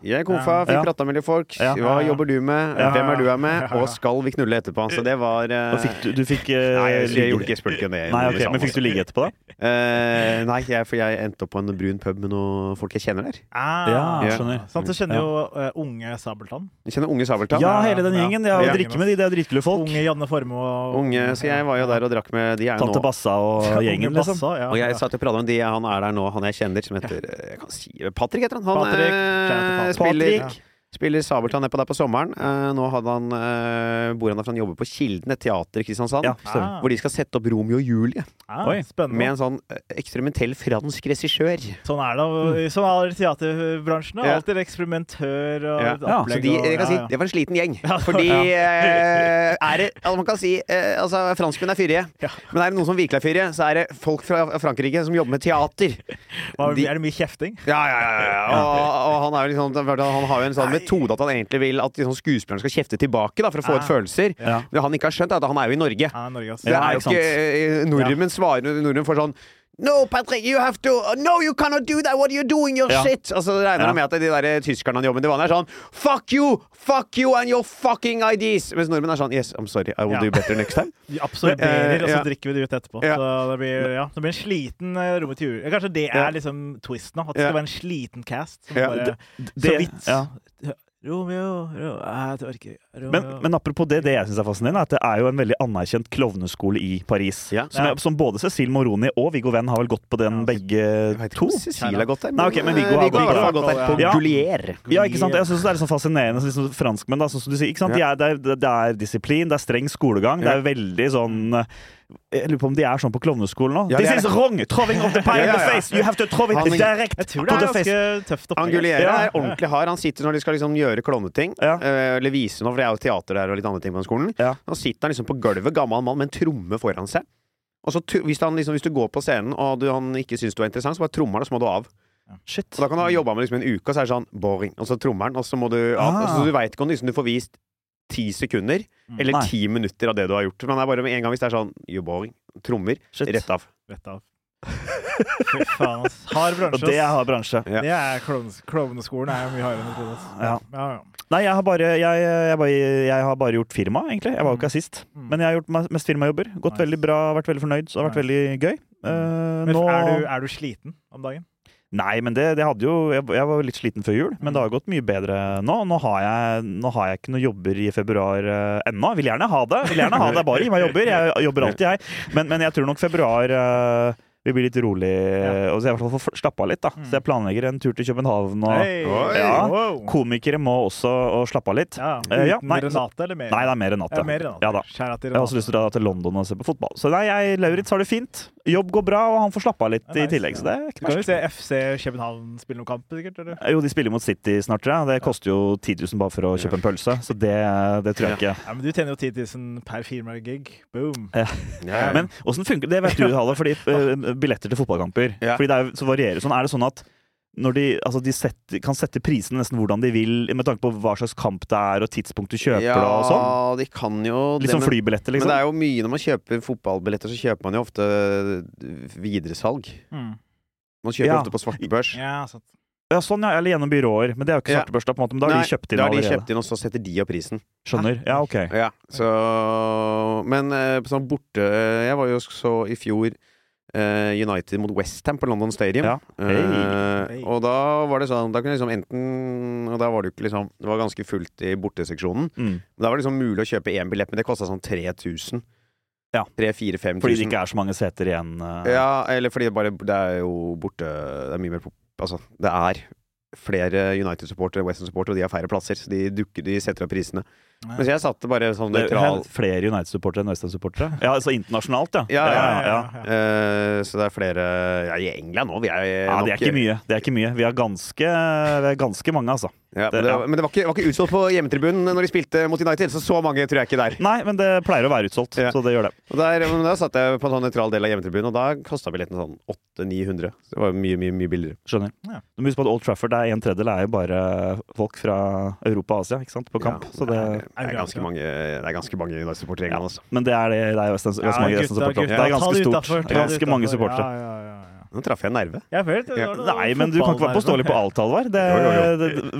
[SPEAKER 4] jeg komfa, fikk
[SPEAKER 6] Ja.
[SPEAKER 4] prata med litt folk.
[SPEAKER 6] Ja.
[SPEAKER 4] Hva jobber du med?
[SPEAKER 6] Ja.
[SPEAKER 4] Hvem er du her med? Og skal vi knulle etterpå? Så det var
[SPEAKER 6] uh... fikk du, du fikk uh...
[SPEAKER 4] Nei, jeg, jeg gjorde ikke, om det.
[SPEAKER 6] Nei, ok,
[SPEAKER 4] Liksom.
[SPEAKER 6] Men fikk du ligge etterpå, da?
[SPEAKER 4] Uh, nei, jeg, for jeg endte opp på en brun pub med noen folk jeg kjenner der.
[SPEAKER 5] Ah,
[SPEAKER 6] Ja,
[SPEAKER 4] Ja.
[SPEAKER 6] skjønner.
[SPEAKER 5] Sant, du kjenner jo unge Sabeltann.
[SPEAKER 4] Jeg kjenner Unge Sabeltann.
[SPEAKER 6] Ja, hele den gjengen. Jeg har
[SPEAKER 4] Ja.
[SPEAKER 6] drikke med de, det er dritkule folk.
[SPEAKER 5] Unge Janne Formoe og
[SPEAKER 4] Unge, så jeg var jo der og drakk med De er
[SPEAKER 6] Tante
[SPEAKER 4] nå
[SPEAKER 6] Bassa og gjengen, liksom.
[SPEAKER 5] Bassa, ja.
[SPEAKER 4] Og jeg
[SPEAKER 5] ja.
[SPEAKER 4] satt og prata med de han er der nå, han jeg kjenner, som heter eh, Jeg kan si Patrick heter han. Han
[SPEAKER 5] Patrick.
[SPEAKER 4] eh, spiller,
[SPEAKER 6] Patrick.
[SPEAKER 4] Spiller Sabeltann nedpå der på sommeren. Uh, nå hadde han uh, bor han der for han jobber på Kilden, et teater i Kristiansand.
[SPEAKER 6] Ja.
[SPEAKER 5] Ah,
[SPEAKER 4] Hvor de skal sette opp Romeo og Julie
[SPEAKER 5] ah,
[SPEAKER 6] Oi.
[SPEAKER 5] Spennende.
[SPEAKER 4] med en sånn eh, eksperimentell fransk regissør.
[SPEAKER 5] Sånn er det. Sånn er det i teaterbransjen.
[SPEAKER 4] Ja.
[SPEAKER 5] Alltid eksperimentør og
[SPEAKER 4] Ja.
[SPEAKER 5] opplegg.
[SPEAKER 6] Ja,
[SPEAKER 4] Så de,
[SPEAKER 5] og-
[SPEAKER 4] jeg kan si, det var en sliten gjeng. Fordi uh, er det altså Man kan si altså, franskmenn er fyrige.
[SPEAKER 5] Ja.
[SPEAKER 4] Men er det noen som virkelig er fyrige, så er det folk fra Frankrike som jobber med teater.
[SPEAKER 5] Hva-
[SPEAKER 4] de-
[SPEAKER 5] Er det mye kjefting?
[SPEAKER 4] Ja, ja, ja, ja. Og, og han, er jo liksom, han har jo en sånn metode at han egentlig vil at liksom, skuespilleren skal kjefte tilbake da, for å få ut følelser.
[SPEAKER 6] Ja.
[SPEAKER 4] Men han ikke har skjønt, er at han er jo i Norge.
[SPEAKER 5] Ja, Norge.
[SPEAKER 4] Det er jo
[SPEAKER 6] ikke
[SPEAKER 4] ikke eh, Nordmenn svarer Nordmenn får sånn No, Patrick, you have to No, you cannot do that! What are you doing? Your
[SPEAKER 6] Ja.
[SPEAKER 4] shit! Altså, det regner
[SPEAKER 6] Ja.
[SPEAKER 4] med at de der tyskerne han jobber med, de er sånn Fuck you! Fuck you and your fucking IDs! Mens nordmenn er sånn Yes, I'm sorry, I will
[SPEAKER 5] Ja.
[SPEAKER 4] do better next time.
[SPEAKER 5] Vi absorberer,
[SPEAKER 4] Eh,
[SPEAKER 5] og så drikker vi det ut etterpå.
[SPEAKER 4] Ja.
[SPEAKER 5] Så det blir, ja, det blir en sliten uh, Rommet jul. Kanskje det
[SPEAKER 4] Ja.
[SPEAKER 5] er liksom twisten nå? At det
[SPEAKER 4] Ja.
[SPEAKER 5] skal være en sliten cast? Som
[SPEAKER 4] Ja,
[SPEAKER 5] bare, så
[SPEAKER 6] Det,
[SPEAKER 5] vidt.
[SPEAKER 6] Ja.
[SPEAKER 5] Romeo, Romeo Jeg orker ikke. Romeo.
[SPEAKER 6] Men, men apropos det, det jeg syns er fascinerende, er at det er jo en veldig anerkjent klovneskole i Paris.
[SPEAKER 4] Ja.
[SPEAKER 6] Som,
[SPEAKER 5] Ja.
[SPEAKER 6] jeg- som både Cecil Moroni og Viggo Venn har vel gått på den
[SPEAKER 5] Ja.
[SPEAKER 6] begge
[SPEAKER 4] Jeg vet ikke
[SPEAKER 6] to.
[SPEAKER 4] om Cecil har gått der,
[SPEAKER 6] Nei, okay, men Viggo
[SPEAKER 4] Viggo
[SPEAKER 6] har
[SPEAKER 4] Viggo har
[SPEAKER 6] gått
[SPEAKER 5] der.
[SPEAKER 4] på
[SPEAKER 6] Ja.
[SPEAKER 4] Gullier.
[SPEAKER 6] Ja, ikke sant? Jeg synes det er sånn fascinerende liksom franskmenn. da, sånn som du sier, ikke sant? De er, det, er, det er disiplin, det er streng skolegang. Det er veldig sånn Jeg lurer på om de er sånn på klovneskolen nå.
[SPEAKER 4] Ja,
[SPEAKER 6] This
[SPEAKER 4] er
[SPEAKER 6] is wrong! Throwing of the pie in the face! You have to throw it
[SPEAKER 4] Han-
[SPEAKER 6] direct
[SPEAKER 5] Jeg tror det er ganske tøft opplegg.
[SPEAKER 4] Anguliere
[SPEAKER 6] Ja.
[SPEAKER 4] er ordentlig hard. Han sitter når de skal liksom gjøre klovneting,
[SPEAKER 6] Ja.
[SPEAKER 4] eh, eller vise noe, for det er jo teater der og litt andre ting på den skolen.
[SPEAKER 6] Ja.
[SPEAKER 4] Nå sitter han liksom på gulvet, gammel mann med en tromme foran seg. Og så hvis, han liksom, hvis du går på scenen og du, han ikke syns du er interessant, så bare trommer han, og så må du av.
[SPEAKER 6] Shit.
[SPEAKER 4] Og da kan du ha jobba med liksom en uke, og så er det sånn boring. Og så trommer han, og så må du av.
[SPEAKER 6] Ah.
[SPEAKER 4] Og så du veit ikke om liksom, du får vist ti sekunder eller
[SPEAKER 6] Nei.
[SPEAKER 4] ti minutter av det du har gjort. Men det er bare med en gang hvis det er sånn You're boring, trommer,
[SPEAKER 6] Shit.
[SPEAKER 4] rett av.
[SPEAKER 5] Rett av. Fy faen, ass. Hard
[SPEAKER 6] Og det er hard bransje.
[SPEAKER 4] Ja.
[SPEAKER 5] Det er Klovneskolen er jo mye hardere enn jeg trodde.
[SPEAKER 6] Ja.
[SPEAKER 5] Ja, ja.
[SPEAKER 6] Nei, jeg har bare, jeg, jeg, bare, jeg har bare gjort firma, egentlig. Jeg var jo ikke assist.
[SPEAKER 5] Mm.
[SPEAKER 6] Men jeg har gjort mest firmajobber. Gått
[SPEAKER 5] Nice.
[SPEAKER 6] veldig bra, vært veldig fornøyd. Så det har vært veldig gøy. Uh,
[SPEAKER 5] Men
[SPEAKER 6] nå
[SPEAKER 5] er, du, er du sliten om dagen?
[SPEAKER 6] Nei, men det, det hadde jo jeg, jeg var litt sliten før jul, men det har gått mye bedre nå. Nå har jeg, nå har jeg ikke noen jobber i februar uh, ennå. Vil gjerne ha det. Vil gjerne ha det, Bare gi meg jobber. Jeg jobber alltid, jeg. Men, men jeg tror nok februar uh, vil bli litt rolig,
[SPEAKER 5] Ja.
[SPEAKER 6] og så jeg i hvert fall får slappe av litt. da. Så jeg planlegger en tur til København. og
[SPEAKER 4] hey.
[SPEAKER 6] Ja.
[SPEAKER 5] Wow.
[SPEAKER 6] Komikere må også og slappe av litt.
[SPEAKER 5] Ja,
[SPEAKER 6] uh, ja, nei,
[SPEAKER 5] Renate, eller mer?
[SPEAKER 6] Nei, det er mer natt.
[SPEAKER 5] Ja, mer Renate.
[SPEAKER 6] Ja da. Jeg har også lyst til å dra til London og se på fotball. Så nei, jeg, Lauritz har det fint. Jobb går bra, og han får slappe av litt
[SPEAKER 5] nice.
[SPEAKER 6] i tillegg. Så det er
[SPEAKER 5] Du
[SPEAKER 6] ikke
[SPEAKER 5] kan jo se FC København spille noen kamp, sikkert? Eller?
[SPEAKER 6] Jo, de spiller mot City snart, tror jeg. Det koster jo 10 000 bare for å kjøpe en pølse, så det, det tror jeg ikke.
[SPEAKER 5] Ja, men du tjener jo 10 000 per firma-gig. Boom.
[SPEAKER 4] Ja.
[SPEAKER 6] Men åssen funker det? vet du, Halle, fordi eh, billetter til fotballkamper.
[SPEAKER 4] Ja.
[SPEAKER 6] Fordi det er, så varierer sånn. Er det sånn at når de, altså de setter, kan sette prisene nesten hvordan de vil, med tanke på hva slags kamp det er, og tidspunkt du kjøper
[SPEAKER 4] ja,
[SPEAKER 6] det og sånn?
[SPEAKER 4] de kan jo
[SPEAKER 6] Litt
[SPEAKER 4] men-
[SPEAKER 6] flybilletter,
[SPEAKER 4] Men
[SPEAKER 6] liksom?
[SPEAKER 4] det er jo mye når man kjøper fotballbilletter, så kjøper man jo ofte videresalg.
[SPEAKER 5] Mm.
[SPEAKER 4] Man kjøper
[SPEAKER 6] Ja.
[SPEAKER 4] ofte på svartebørs.
[SPEAKER 5] Ja, sant.
[SPEAKER 6] Ja, sånn, ja. Eller gjennom byråer. Men det er jo ikke svartebørs, da, på en måte. Men da har
[SPEAKER 4] Nei,
[SPEAKER 6] de kjøpt inn allerede.
[SPEAKER 4] da har de kjøpt inn, og så setter de opp prisen.
[SPEAKER 6] Skjønner. Ja, ok.
[SPEAKER 4] Ja, så Men eh, sånn borte Jeg var jo så i fjor eh, United mot Westham på London Stadium.
[SPEAKER 6] Ja.
[SPEAKER 4] Eh,
[SPEAKER 5] Hey.
[SPEAKER 4] og da var det sånn Da kunne liksom enten Og da var det jo ikke liksom Det var ganske fullt i borteseksjonen.
[SPEAKER 6] Mm.
[SPEAKER 4] Da var det liksom mulig å kjøpe én billett, men det kosta sånn 3000.
[SPEAKER 6] Ja.
[SPEAKER 4] 3000-5000.
[SPEAKER 6] Fordi det ikke er så mange seter igjen. Uh...
[SPEAKER 4] Ja, eller fordi det bare Det er jo borte Det er mye mer. Altså, det er flere United-supportere, Western-supportere, og de har færre plasser. Så de dukker De setter opp prisene. Mens jeg satte bare sånn nøytral
[SPEAKER 6] er flere United-supportere enn Western-supportere? Ja, altså internasjonalt, ja.
[SPEAKER 4] Ja, ja,
[SPEAKER 6] ja,
[SPEAKER 5] ja.
[SPEAKER 4] Eh, så det er flere Ja, i England òg. Vi er
[SPEAKER 6] Ja, det er ikke mye. Det er ikke mye. Vi er ganske, vi er ganske mange, altså.
[SPEAKER 4] Ja, men, det,
[SPEAKER 6] ja.
[SPEAKER 4] men det var ikke, var ikke utsolgt på hjemmetribunen når de spilte mot United, så så mange tror jeg ikke der.
[SPEAKER 6] Nei, men det pleier å være utsolgt,
[SPEAKER 4] Ja.
[SPEAKER 6] så det gjør det.
[SPEAKER 4] Og der, men da satt jeg på en sånn nøytral del av hjemmetribunen, og da kosta billetten sånn 800-900. Så det var mye, mye mye billigere.
[SPEAKER 6] Skjønner.
[SPEAKER 5] Ja.
[SPEAKER 6] Du må huske på at Old Trafford er en tredjedel er jo bare folk fra Europa og Asia ikke sant, på kamp.
[SPEAKER 4] Ja,
[SPEAKER 6] så det,
[SPEAKER 4] det, er, det, er ganske mange, det er ganske mange United-supportere i England, altså.
[SPEAKER 6] men det er det, det er
[SPEAKER 5] Ja,
[SPEAKER 6] ganske mange er ganske
[SPEAKER 5] det
[SPEAKER 6] stort. ganske mange supportere.
[SPEAKER 5] Ja, ja, ja, ja.
[SPEAKER 4] Nå traff jeg en nerve.
[SPEAKER 5] Jeg følte, det var noe
[SPEAKER 6] Nei, men du kan ikke være påståelig på alt, Halvard.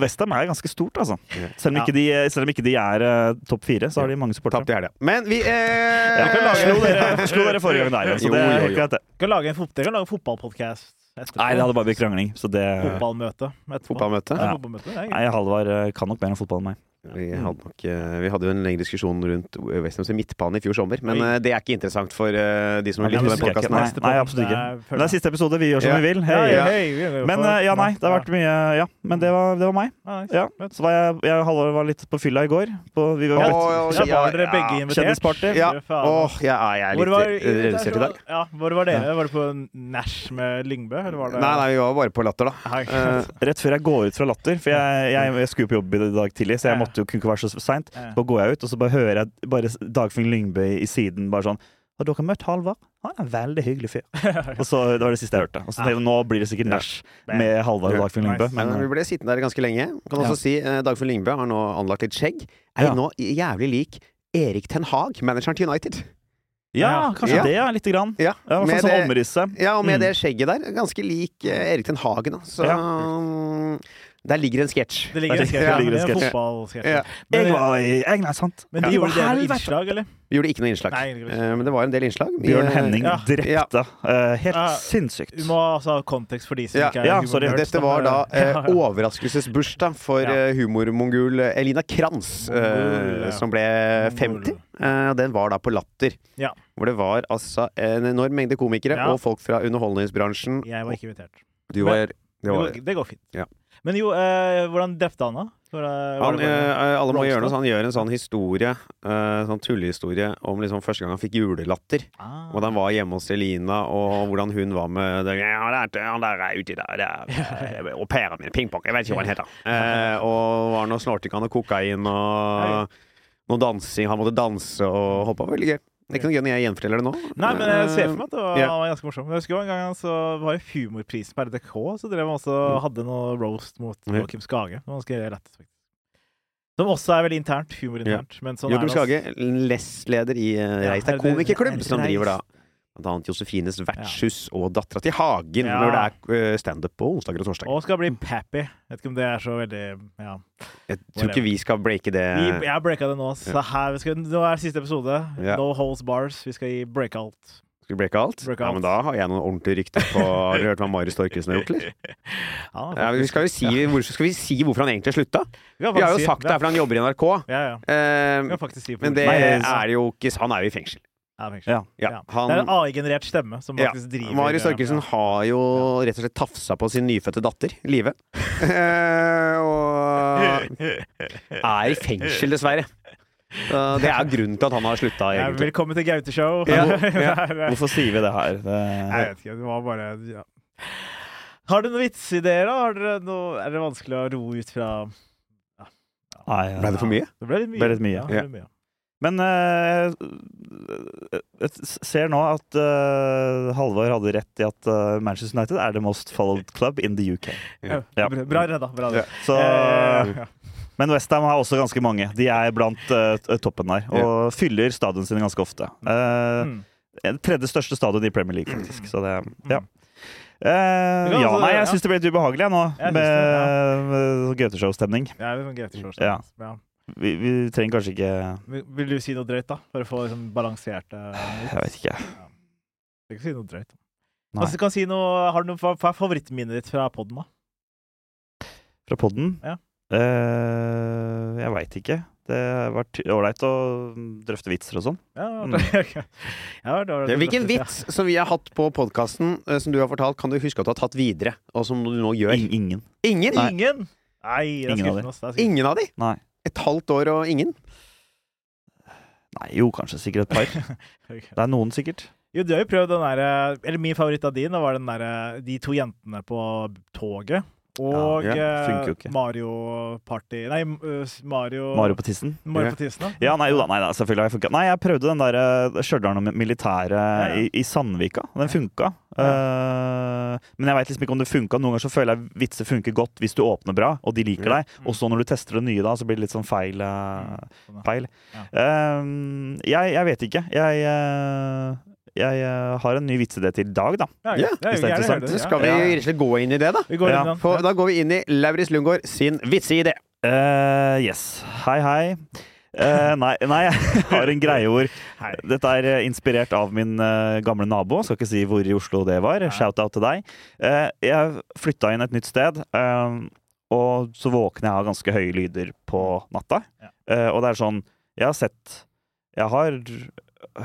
[SPEAKER 6] Westham er ganske stort, altså. Selv om ikke de, selv om ikke de er uh, topp fire, så har de mange supportere.
[SPEAKER 4] I. Men vi
[SPEAKER 6] Ja,
[SPEAKER 4] eh,
[SPEAKER 6] slo, dere, slo dere forrige gang der, igjen, så det er helt greit, det.
[SPEAKER 5] Kan lage en, fot kan lage en fotballpodkast etterpå.
[SPEAKER 6] Nei, det hadde bare blitt krangling, så det
[SPEAKER 5] Fotballmøte.
[SPEAKER 4] Fotballmøte?
[SPEAKER 5] Ja,
[SPEAKER 6] Ja.
[SPEAKER 5] fotballmøte.
[SPEAKER 6] Nei. Halvard eh, kan nok mer om fotball enn meg.
[SPEAKER 4] Vi hadde, nok, eh, vi hadde jo en lengre diskusjon rundt Westhams midtbane i fjor sommer, men
[SPEAKER 5] Oi.
[SPEAKER 4] eh, det er ikke interessant for eh, de som
[SPEAKER 6] Ja,
[SPEAKER 4] lytter
[SPEAKER 6] til
[SPEAKER 4] på den podkasten
[SPEAKER 6] Nei, nei, absolutt ikke.
[SPEAKER 5] Det
[SPEAKER 6] Men det er siste episode, vi gjør som
[SPEAKER 4] Ja.
[SPEAKER 6] vi vil. Hei.
[SPEAKER 5] ja, hei,
[SPEAKER 6] Men ja, nei, det har vært mye Ja, men det var, det var meg.
[SPEAKER 5] Ja,
[SPEAKER 6] Så var jeg, jeg var litt på fylla i går. På, vi var
[SPEAKER 4] Ja,
[SPEAKER 6] blitt
[SPEAKER 5] Ja,
[SPEAKER 4] ja,
[SPEAKER 5] var dere begge invitert?
[SPEAKER 6] Kjendisparty.
[SPEAKER 4] Ja. Åh, jeg er, litt redusert i dag.
[SPEAKER 5] Ja, hvor var dere? Var det på Nash med Lyngbø? Eller var det
[SPEAKER 4] Nei, nei, vi var bare på Latter, da. Eh,
[SPEAKER 6] Rett før jeg går ut fra Latter, for jeg, jeg, jeg skulle på jobb i dag tidlig, så jeg
[SPEAKER 5] Ja.
[SPEAKER 6] Jo kunne ikke være så seint.
[SPEAKER 5] Ja.
[SPEAKER 6] Så går jeg ut, og så bare hører jeg bare Dagfinn Lyngbø i siden bare sånn Har dere møtt Halvard? Han er en veldig hyggelig fyr. Og så Det var det siste jeg hørte. Og så tenkte jeg nå blir det sikkert nach med Halvard og Dagfinn Lyngbø. Men
[SPEAKER 4] men vi ble sittende der ganske lenge. Kan også
[SPEAKER 6] Ja.
[SPEAKER 4] si eh, Dagfinn Lyngbø har nå anlagt litt skjegg. Er
[SPEAKER 6] Ja.
[SPEAKER 4] nå jævlig lik Erik Ten Hag, manageren til United.
[SPEAKER 6] ja, kanskje
[SPEAKER 4] Ja.
[SPEAKER 6] det, ja. Lite grann.
[SPEAKER 4] Ja,
[SPEAKER 6] Ja,
[SPEAKER 4] med
[SPEAKER 6] sånn
[SPEAKER 4] det- Ja, og med
[SPEAKER 6] Mm.
[SPEAKER 4] det skjegget der. Ganske lik eh, Erik Ten Hagen, da. Så
[SPEAKER 6] Ja.
[SPEAKER 4] Der ligger en sketsj.
[SPEAKER 5] Det ligger en sketsj.
[SPEAKER 6] det
[SPEAKER 5] Ja, det er en fotballsketsj.
[SPEAKER 4] Ja.
[SPEAKER 5] Men,
[SPEAKER 6] Jeg var i England, sant?
[SPEAKER 5] men de
[SPEAKER 6] Ja.
[SPEAKER 5] gjorde det med innslag, eller?
[SPEAKER 4] Vi gjorde ikke noe innslag,
[SPEAKER 5] Nei, det vi ikke.
[SPEAKER 4] Eh, men det var en del innslag. Vi,
[SPEAKER 6] Bjørn
[SPEAKER 4] eh,
[SPEAKER 6] Henning
[SPEAKER 5] Ja.
[SPEAKER 6] drepte. Eh, helt sinnssykt.
[SPEAKER 5] Du må altså ha kontekst for de som
[SPEAKER 4] Ja,
[SPEAKER 5] ikke er
[SPEAKER 6] ja, sorry.
[SPEAKER 4] Dette var da eh, overraskelsesbursdag for eh, Elina Kranz, eh,
[SPEAKER 5] ja.
[SPEAKER 4] som ble
[SPEAKER 5] Mongol.
[SPEAKER 4] 50. Eh, den var da på Latter.
[SPEAKER 5] Ja.
[SPEAKER 4] Hvor det var altså en enorm mengde komikere
[SPEAKER 5] Ja.
[SPEAKER 4] og folk fra underholdningsbransjen.
[SPEAKER 5] Jeg var ikke invitert.
[SPEAKER 4] Du var, Men,
[SPEAKER 5] Det
[SPEAKER 4] var
[SPEAKER 5] går, det går fint.
[SPEAKER 4] Ja.
[SPEAKER 5] Men jo, eh, hvordan drepte han, da? Det, var
[SPEAKER 4] han,
[SPEAKER 5] det bare-
[SPEAKER 4] eh, alle må gjøre noe, så han gjør en sånn historie, eh, sånn tullehistorie, om liksom første gang han fikk julelatter.
[SPEAKER 5] Ah.
[SPEAKER 4] Hvordan han var hjemme hos Elina, og hvordan hun var med det, ja, det Han der er uti der, det er eh, au pairen min, pingpong, jeg vet ikke hva han heter. Eh, og var noe snortikan og kokain og noe dansing. Han måtte danse og hoppe. Veldig gøy. Det er ikke noe gøy når jeg gjenforteller det nå.
[SPEAKER 5] Nei, men jeg ser for meg at det var,
[SPEAKER 4] Ja.
[SPEAKER 5] var ganske morsom. Jeg husker jo en gang så var det humorprisen på RDK, så drev man også hadde noe roast mot
[SPEAKER 4] Mm.
[SPEAKER 5] Joakim Skage. Ganske lett. Som også er veldig internt. Humorinternt. Ja. sånn
[SPEAKER 4] Joakim. Skage, lestleder i
[SPEAKER 5] Reis.
[SPEAKER 4] Det
[SPEAKER 5] er
[SPEAKER 4] komikerklubb,
[SPEAKER 5] er
[SPEAKER 4] som driver da blant annet Josefines vertshus og Dattera til Hagen,
[SPEAKER 5] Ja.
[SPEAKER 4] når det er uh, standup på onsdager og torsdager.
[SPEAKER 5] Og skal bli Pappy. Vet ikke om det er så veldig Ja.
[SPEAKER 4] Jeg tror ikke vi skal breake det.
[SPEAKER 5] Vi, jeg breaka det nå, så her vi skal, nå er det siste episode.
[SPEAKER 4] Ja.
[SPEAKER 5] No holds bars. Vi skal gi breakout.
[SPEAKER 4] Skal vi breake alt?
[SPEAKER 5] Break
[SPEAKER 4] Ja, men da har jeg noen ordentlige rykter på Har du hørt hva Marius Torkelsen har gjort, eller?
[SPEAKER 5] Ja,
[SPEAKER 4] Ja, vi skal si, hvor, skal vi si hvorfor han egentlig slutta?
[SPEAKER 5] Vi
[SPEAKER 4] Vi har jo sagt det, her, fordi han jobber i NRK.
[SPEAKER 5] Ja, ja.
[SPEAKER 4] Eh, men det
[SPEAKER 6] Nei,
[SPEAKER 4] er jo ikke Han er jo i fengsel.
[SPEAKER 5] Ja.
[SPEAKER 6] Ja.
[SPEAKER 4] Ja, han,
[SPEAKER 5] Det er en AI-generert stemme som
[SPEAKER 4] Ja.
[SPEAKER 5] faktisk driver
[SPEAKER 4] Marius Torkelsen har jo rett og slett tafsa på sin nyfødte datter, Live. Eh, og er i fengsel, dessverre. Så det er grunnen til at han har slutta,
[SPEAKER 5] ja. Velkommen til Gaute-show.
[SPEAKER 4] Ja,
[SPEAKER 6] Hvorfor sier vi det her? Det,
[SPEAKER 5] Jeg vet ikke, det var bare ja. Har du noen vitsideer, da? Har dere noe, er det vanskelig å ro ut fra
[SPEAKER 6] nei,
[SPEAKER 4] Ble det for mye?
[SPEAKER 5] Det ble litt mye.
[SPEAKER 6] Ble litt mye.
[SPEAKER 5] Ja, det ble mye.
[SPEAKER 6] Men eh, jeg ser nå at Halvor hadde rett i at eh, Manchester United er the most followed club in the UK.
[SPEAKER 5] Ja.
[SPEAKER 6] Ja.
[SPEAKER 5] Bra, redda. Bra redda.
[SPEAKER 6] Så,
[SPEAKER 5] Eh, ja.
[SPEAKER 6] men Westham har også ganske mange. De er blant eh, toppen der, og fyller stadion sine ganske ofte. Eh,
[SPEAKER 5] Mm.
[SPEAKER 6] Tredje største stadion i Premier League, faktisk. Så det, ja.
[SPEAKER 5] Uh,
[SPEAKER 6] ja,
[SPEAKER 5] altså-
[SPEAKER 6] nei, jeg
[SPEAKER 5] ja.
[SPEAKER 6] syns det ble litt ubehagelig jeg, nå,
[SPEAKER 5] Jeg
[SPEAKER 6] med,
[SPEAKER 5] det,
[SPEAKER 6] med Gauteshow-stemning.
[SPEAKER 5] Det er sånn å.
[SPEAKER 6] Ja.
[SPEAKER 5] Ja.
[SPEAKER 6] Vi, vi trenger kanskje ikke
[SPEAKER 5] Vil, vil du si noe drøyt, da? For å få liksom, balansert det?
[SPEAKER 6] Jeg vet ikke.
[SPEAKER 5] Du kan ikke si noe drøyt.
[SPEAKER 6] Nei.
[SPEAKER 5] Altså, kan si noe, har du noe, hva er favorittminnet ditt fra poden, da?
[SPEAKER 6] Fra podden?
[SPEAKER 5] Ja.
[SPEAKER 6] Uh, jeg veit ikke. Det har vært ålreit å drøfte vitser og sånn.
[SPEAKER 5] Ja,
[SPEAKER 6] okay.
[SPEAKER 5] ja, Hvilken vits
[SPEAKER 4] Hvilken
[SPEAKER 5] ja.
[SPEAKER 4] vits som vi har hatt på podkasten som du har fortalt, kan du huske at du har tatt videre, og som du nå gjør?
[SPEAKER 6] In ingen.
[SPEAKER 4] Ingen?
[SPEAKER 6] Nei.
[SPEAKER 5] Ingen! Nei, det er
[SPEAKER 6] Ingen av
[SPEAKER 5] de. Det er.
[SPEAKER 4] Ingen av de?
[SPEAKER 6] Nei.
[SPEAKER 4] Et halvt år og ingen?
[SPEAKER 6] Nei, jo, kanskje sikkert et par. Det er noen, sikkert.
[SPEAKER 5] Jo, du har jo prøvd den derre Eller min favoritt av din, da var den derre De to jentene på toget. Og
[SPEAKER 6] Ja, ja,
[SPEAKER 5] eh, Mario Party Nei, uh, Mario
[SPEAKER 6] Mario på tissen.
[SPEAKER 5] Mario på tissen, da.
[SPEAKER 6] Ja, nei, jo da, nei da, selvfølgelig har jeg funka. Nei, jeg prøvde den der uh, Stjørdal militære
[SPEAKER 5] militæret ja.
[SPEAKER 6] i, i Sandvika. Den funka. Uh, men jeg veit liksom ikke om det funka. Noen ganger så føler jeg vitser funker godt hvis du åpner bra, og de liker
[SPEAKER 4] Ja.
[SPEAKER 6] deg. Og så når du tester det nye, da, så blir det litt sånn feil. eh,
[SPEAKER 5] Sånn,
[SPEAKER 6] feil.
[SPEAKER 5] Ja.
[SPEAKER 6] Eh, jeg, jeg vet ikke. Jeg, eh, jeg eh, har en ny vitsidé til i dag, da.
[SPEAKER 5] Ja,
[SPEAKER 4] Ja,
[SPEAKER 5] ja,
[SPEAKER 6] hvis det er interessant.
[SPEAKER 5] høre
[SPEAKER 4] Så skal vi
[SPEAKER 6] Ja.
[SPEAKER 4] rett og slett gå inn i det, da.
[SPEAKER 5] Vi går
[SPEAKER 6] Ja.
[SPEAKER 4] For, da går vi inn i Lauritz Lundgaard sin vitseidé.
[SPEAKER 6] Uh, yes. Hei, hei. Uh, nei, nei, jeg har en greie hvor Dette er eh, inspirert av min uh, gamle nabo. Skal ikke si hvor i Oslo det var. Shout-out til deg. Eh, jeg flytta inn et nytt sted, eh, og så våkner jeg av ganske høye lyder på natta. Eh, og det er sånn Jeg har sett Jeg har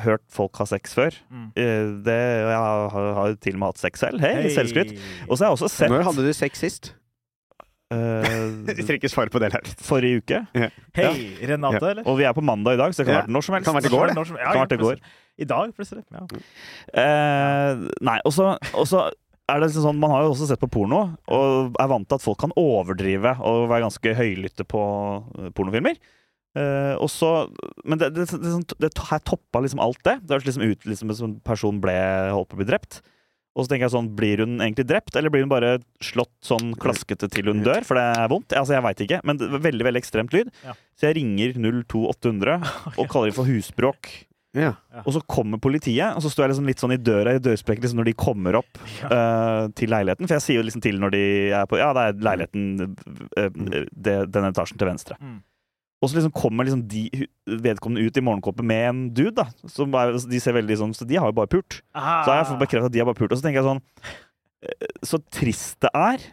[SPEAKER 6] hørt folk ha sex før.
[SPEAKER 5] Mm.
[SPEAKER 6] Eh, det, jeg har, har til og med hatt sex selv. Hei, selvskryt. Og så har jeg også sett
[SPEAKER 4] Når hadde du sex sist?
[SPEAKER 6] eh,
[SPEAKER 4] Vi trenger ikke svare på det, Lauritz.
[SPEAKER 6] forrige uke.
[SPEAKER 5] Hei, Renate, eller?
[SPEAKER 6] Og vi er på mandag i dag, så det kan
[SPEAKER 4] Ja.
[SPEAKER 6] være når som helst.
[SPEAKER 4] Kan være til går, det.
[SPEAKER 5] Som- ja,
[SPEAKER 6] Kan være i går.
[SPEAKER 5] I dag, plutselig. Ja.
[SPEAKER 6] Uh, nei, og så er det liksom sånn, Man har jo også sett på porno, og er vant til at folk kan overdrive og være ganske høylytte på pornofilmer. Eh, og så, men det, det, det, det, det her toppa liksom alt det. Det hørtes liksom ut liksom, som en person ble holdt på å bli drept. Og så tenker jeg sånn, Blir hun egentlig drept, eller blir hun bare slått sånn klaskete til hun dør? For det er vondt. Altså, Jeg veit ikke, men det var veldig veldig ekstremt lyd.
[SPEAKER 5] Ja.
[SPEAKER 6] Så jeg ringer 02800 og kaller det for husbråk.
[SPEAKER 4] Ja.
[SPEAKER 6] Og så kommer politiet, og så står jeg liksom litt sånn i døra i dørsprekken liksom når de kommer opp uh, til leiligheten. For jeg sier jo liksom til når de er på Ja, det er leiligheten uh, det, den etasjen til venstre.
[SPEAKER 5] Mm.
[SPEAKER 6] Og så liksom kommer liksom de vedkommende ut i morgenkåpe med en dude, da. Som er, de ser veldig sånn Så de har jo bare pult. Så har jeg fått bekreftet at de har bare pult. Og så tenker jeg sånn eh, Så trist det er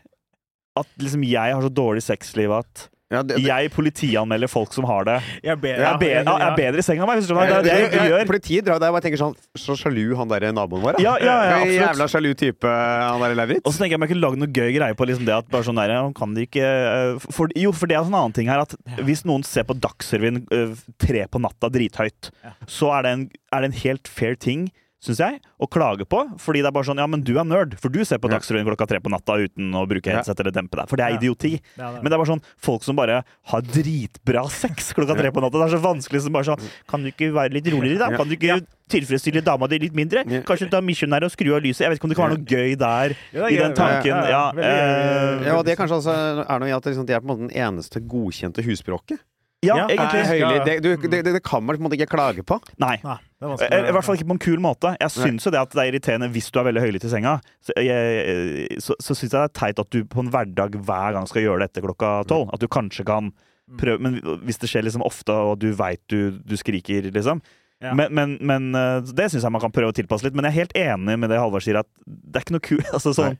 [SPEAKER 6] at liksom jeg har så dårlig sexliv at
[SPEAKER 4] Ja, det, det,
[SPEAKER 6] jeg politianmelder folk som har det.
[SPEAKER 5] Jeg er bedre,
[SPEAKER 6] Jeg er, be jeg er bedre i senga enn meg. Det er det jeg gjør.
[SPEAKER 4] Politiet drar der og tenker sånn Så sjalu han der naboen vår,
[SPEAKER 6] Ja, ja, ja, absolutt.
[SPEAKER 4] Jævla sjalu type, han der Lauritz.
[SPEAKER 6] Og så tenker jeg om jeg kunne lagd noe gøy greie på liksom det at bare sånn der, kan de ikke eh, for, Jo, for det er en sånn annen ting her at hvis noen ser på Dagsrevyen eh, tre på natta drithøyt, så er det, en, er det en helt fair ting, syns jeg, å klage på. Fordi det er bare sånn Ja, men du er nerd, for du ser på. Dagsrevyen klokka tre på natta uten å bruke headset eller dempe deg. For det er idioti.
[SPEAKER 5] Ja, det er
[SPEAKER 6] Men det er bare sånn folk som bare har dritbra sex klokka tre på natta. Det er så vanskelig som bare sånn Kan du ikke være litt roligere, da? Kan du ikke tilfredsstille dama di litt mindre?
[SPEAKER 4] kanskje
[SPEAKER 6] Kanskje ta misjonær og skru av lyset? Jeg vet ikke om det kan være noe gøy der.
[SPEAKER 5] Det er
[SPEAKER 6] I den tanken, ja. eh.
[SPEAKER 4] Ja, og det kanskje også er noe i at det de er på en måte den eneste godkjente husbråket.
[SPEAKER 6] Ja,
[SPEAKER 5] Ja,
[SPEAKER 6] egentlig.
[SPEAKER 4] det, du, det, det, det kan man på en måte ikke klage på.
[SPEAKER 6] Nei.
[SPEAKER 5] Er
[SPEAKER 6] Eh. I hvert fall ikke på en kul måte. Jeg syns jo det at det er irriterende hvis du er veldig høylytt i senga. Så, jeg, så, så syns jeg det er teit at du på en hverdag hver gang skal gjøre det etter klokka tolv. At du kanskje kan prøve Men hvis det skjer liksom ofte, og du veit du, du skriker, liksom
[SPEAKER 5] Ja.
[SPEAKER 6] Men, men, men eh, det syns jeg man kan prøve å tilpasse litt. Men jeg er helt enig med det Halvard sier, at det er ikke noe kult. Altså, sånn,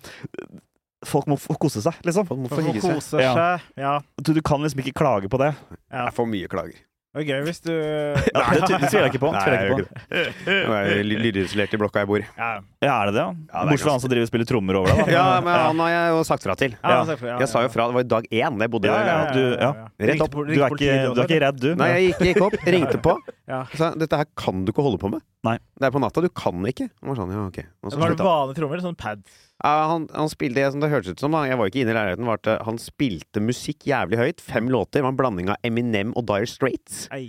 [SPEAKER 6] folk må få kose seg, liksom.
[SPEAKER 4] Folk må få kose seg.
[SPEAKER 6] Ja.
[SPEAKER 5] Ja.
[SPEAKER 6] Du, du kan liksom ikke klage på det.
[SPEAKER 5] ja.
[SPEAKER 4] Det er for mye klager.
[SPEAKER 5] Det er gøy hvis du
[SPEAKER 6] Ja, det, tviler jeg ikke på.
[SPEAKER 4] Nei,
[SPEAKER 6] Tviler jeg ikke på.
[SPEAKER 4] Er lydisolert i blokka jeg bor i.
[SPEAKER 5] Ja,
[SPEAKER 6] Ja, er det det? Ja? Bortsett fra han som driver og spiller trommer over deg. da.
[SPEAKER 4] Ja, men han har jeg jo sagt fra til.
[SPEAKER 5] ja,
[SPEAKER 4] Jeg sa jo fra. Det var jo dag én jeg bodde
[SPEAKER 6] Ja,
[SPEAKER 4] der.
[SPEAKER 6] ja,
[SPEAKER 4] Ja,
[SPEAKER 6] du- ja.
[SPEAKER 4] Rett opp.
[SPEAKER 6] Du er, ikke, du er ikke redd, du?
[SPEAKER 4] Nei, jeg gikk, gikk opp, ringte på.
[SPEAKER 5] Ja.
[SPEAKER 4] Sa dette her kan du ikke holde på med.
[SPEAKER 6] Nei.
[SPEAKER 4] Det er på natta. Du kan ikke. Var sånn, ja, okay.
[SPEAKER 5] Var det vanlige trommer? Sånn pad?
[SPEAKER 4] Han, han spilte det som det hørtes ut som. da Jeg var ikke inne i leiligheten. Var at han spilte musikk jævlig høyt. Fem låter. Det var en blanding av Eminem og Dire Straits.
[SPEAKER 5] Ei.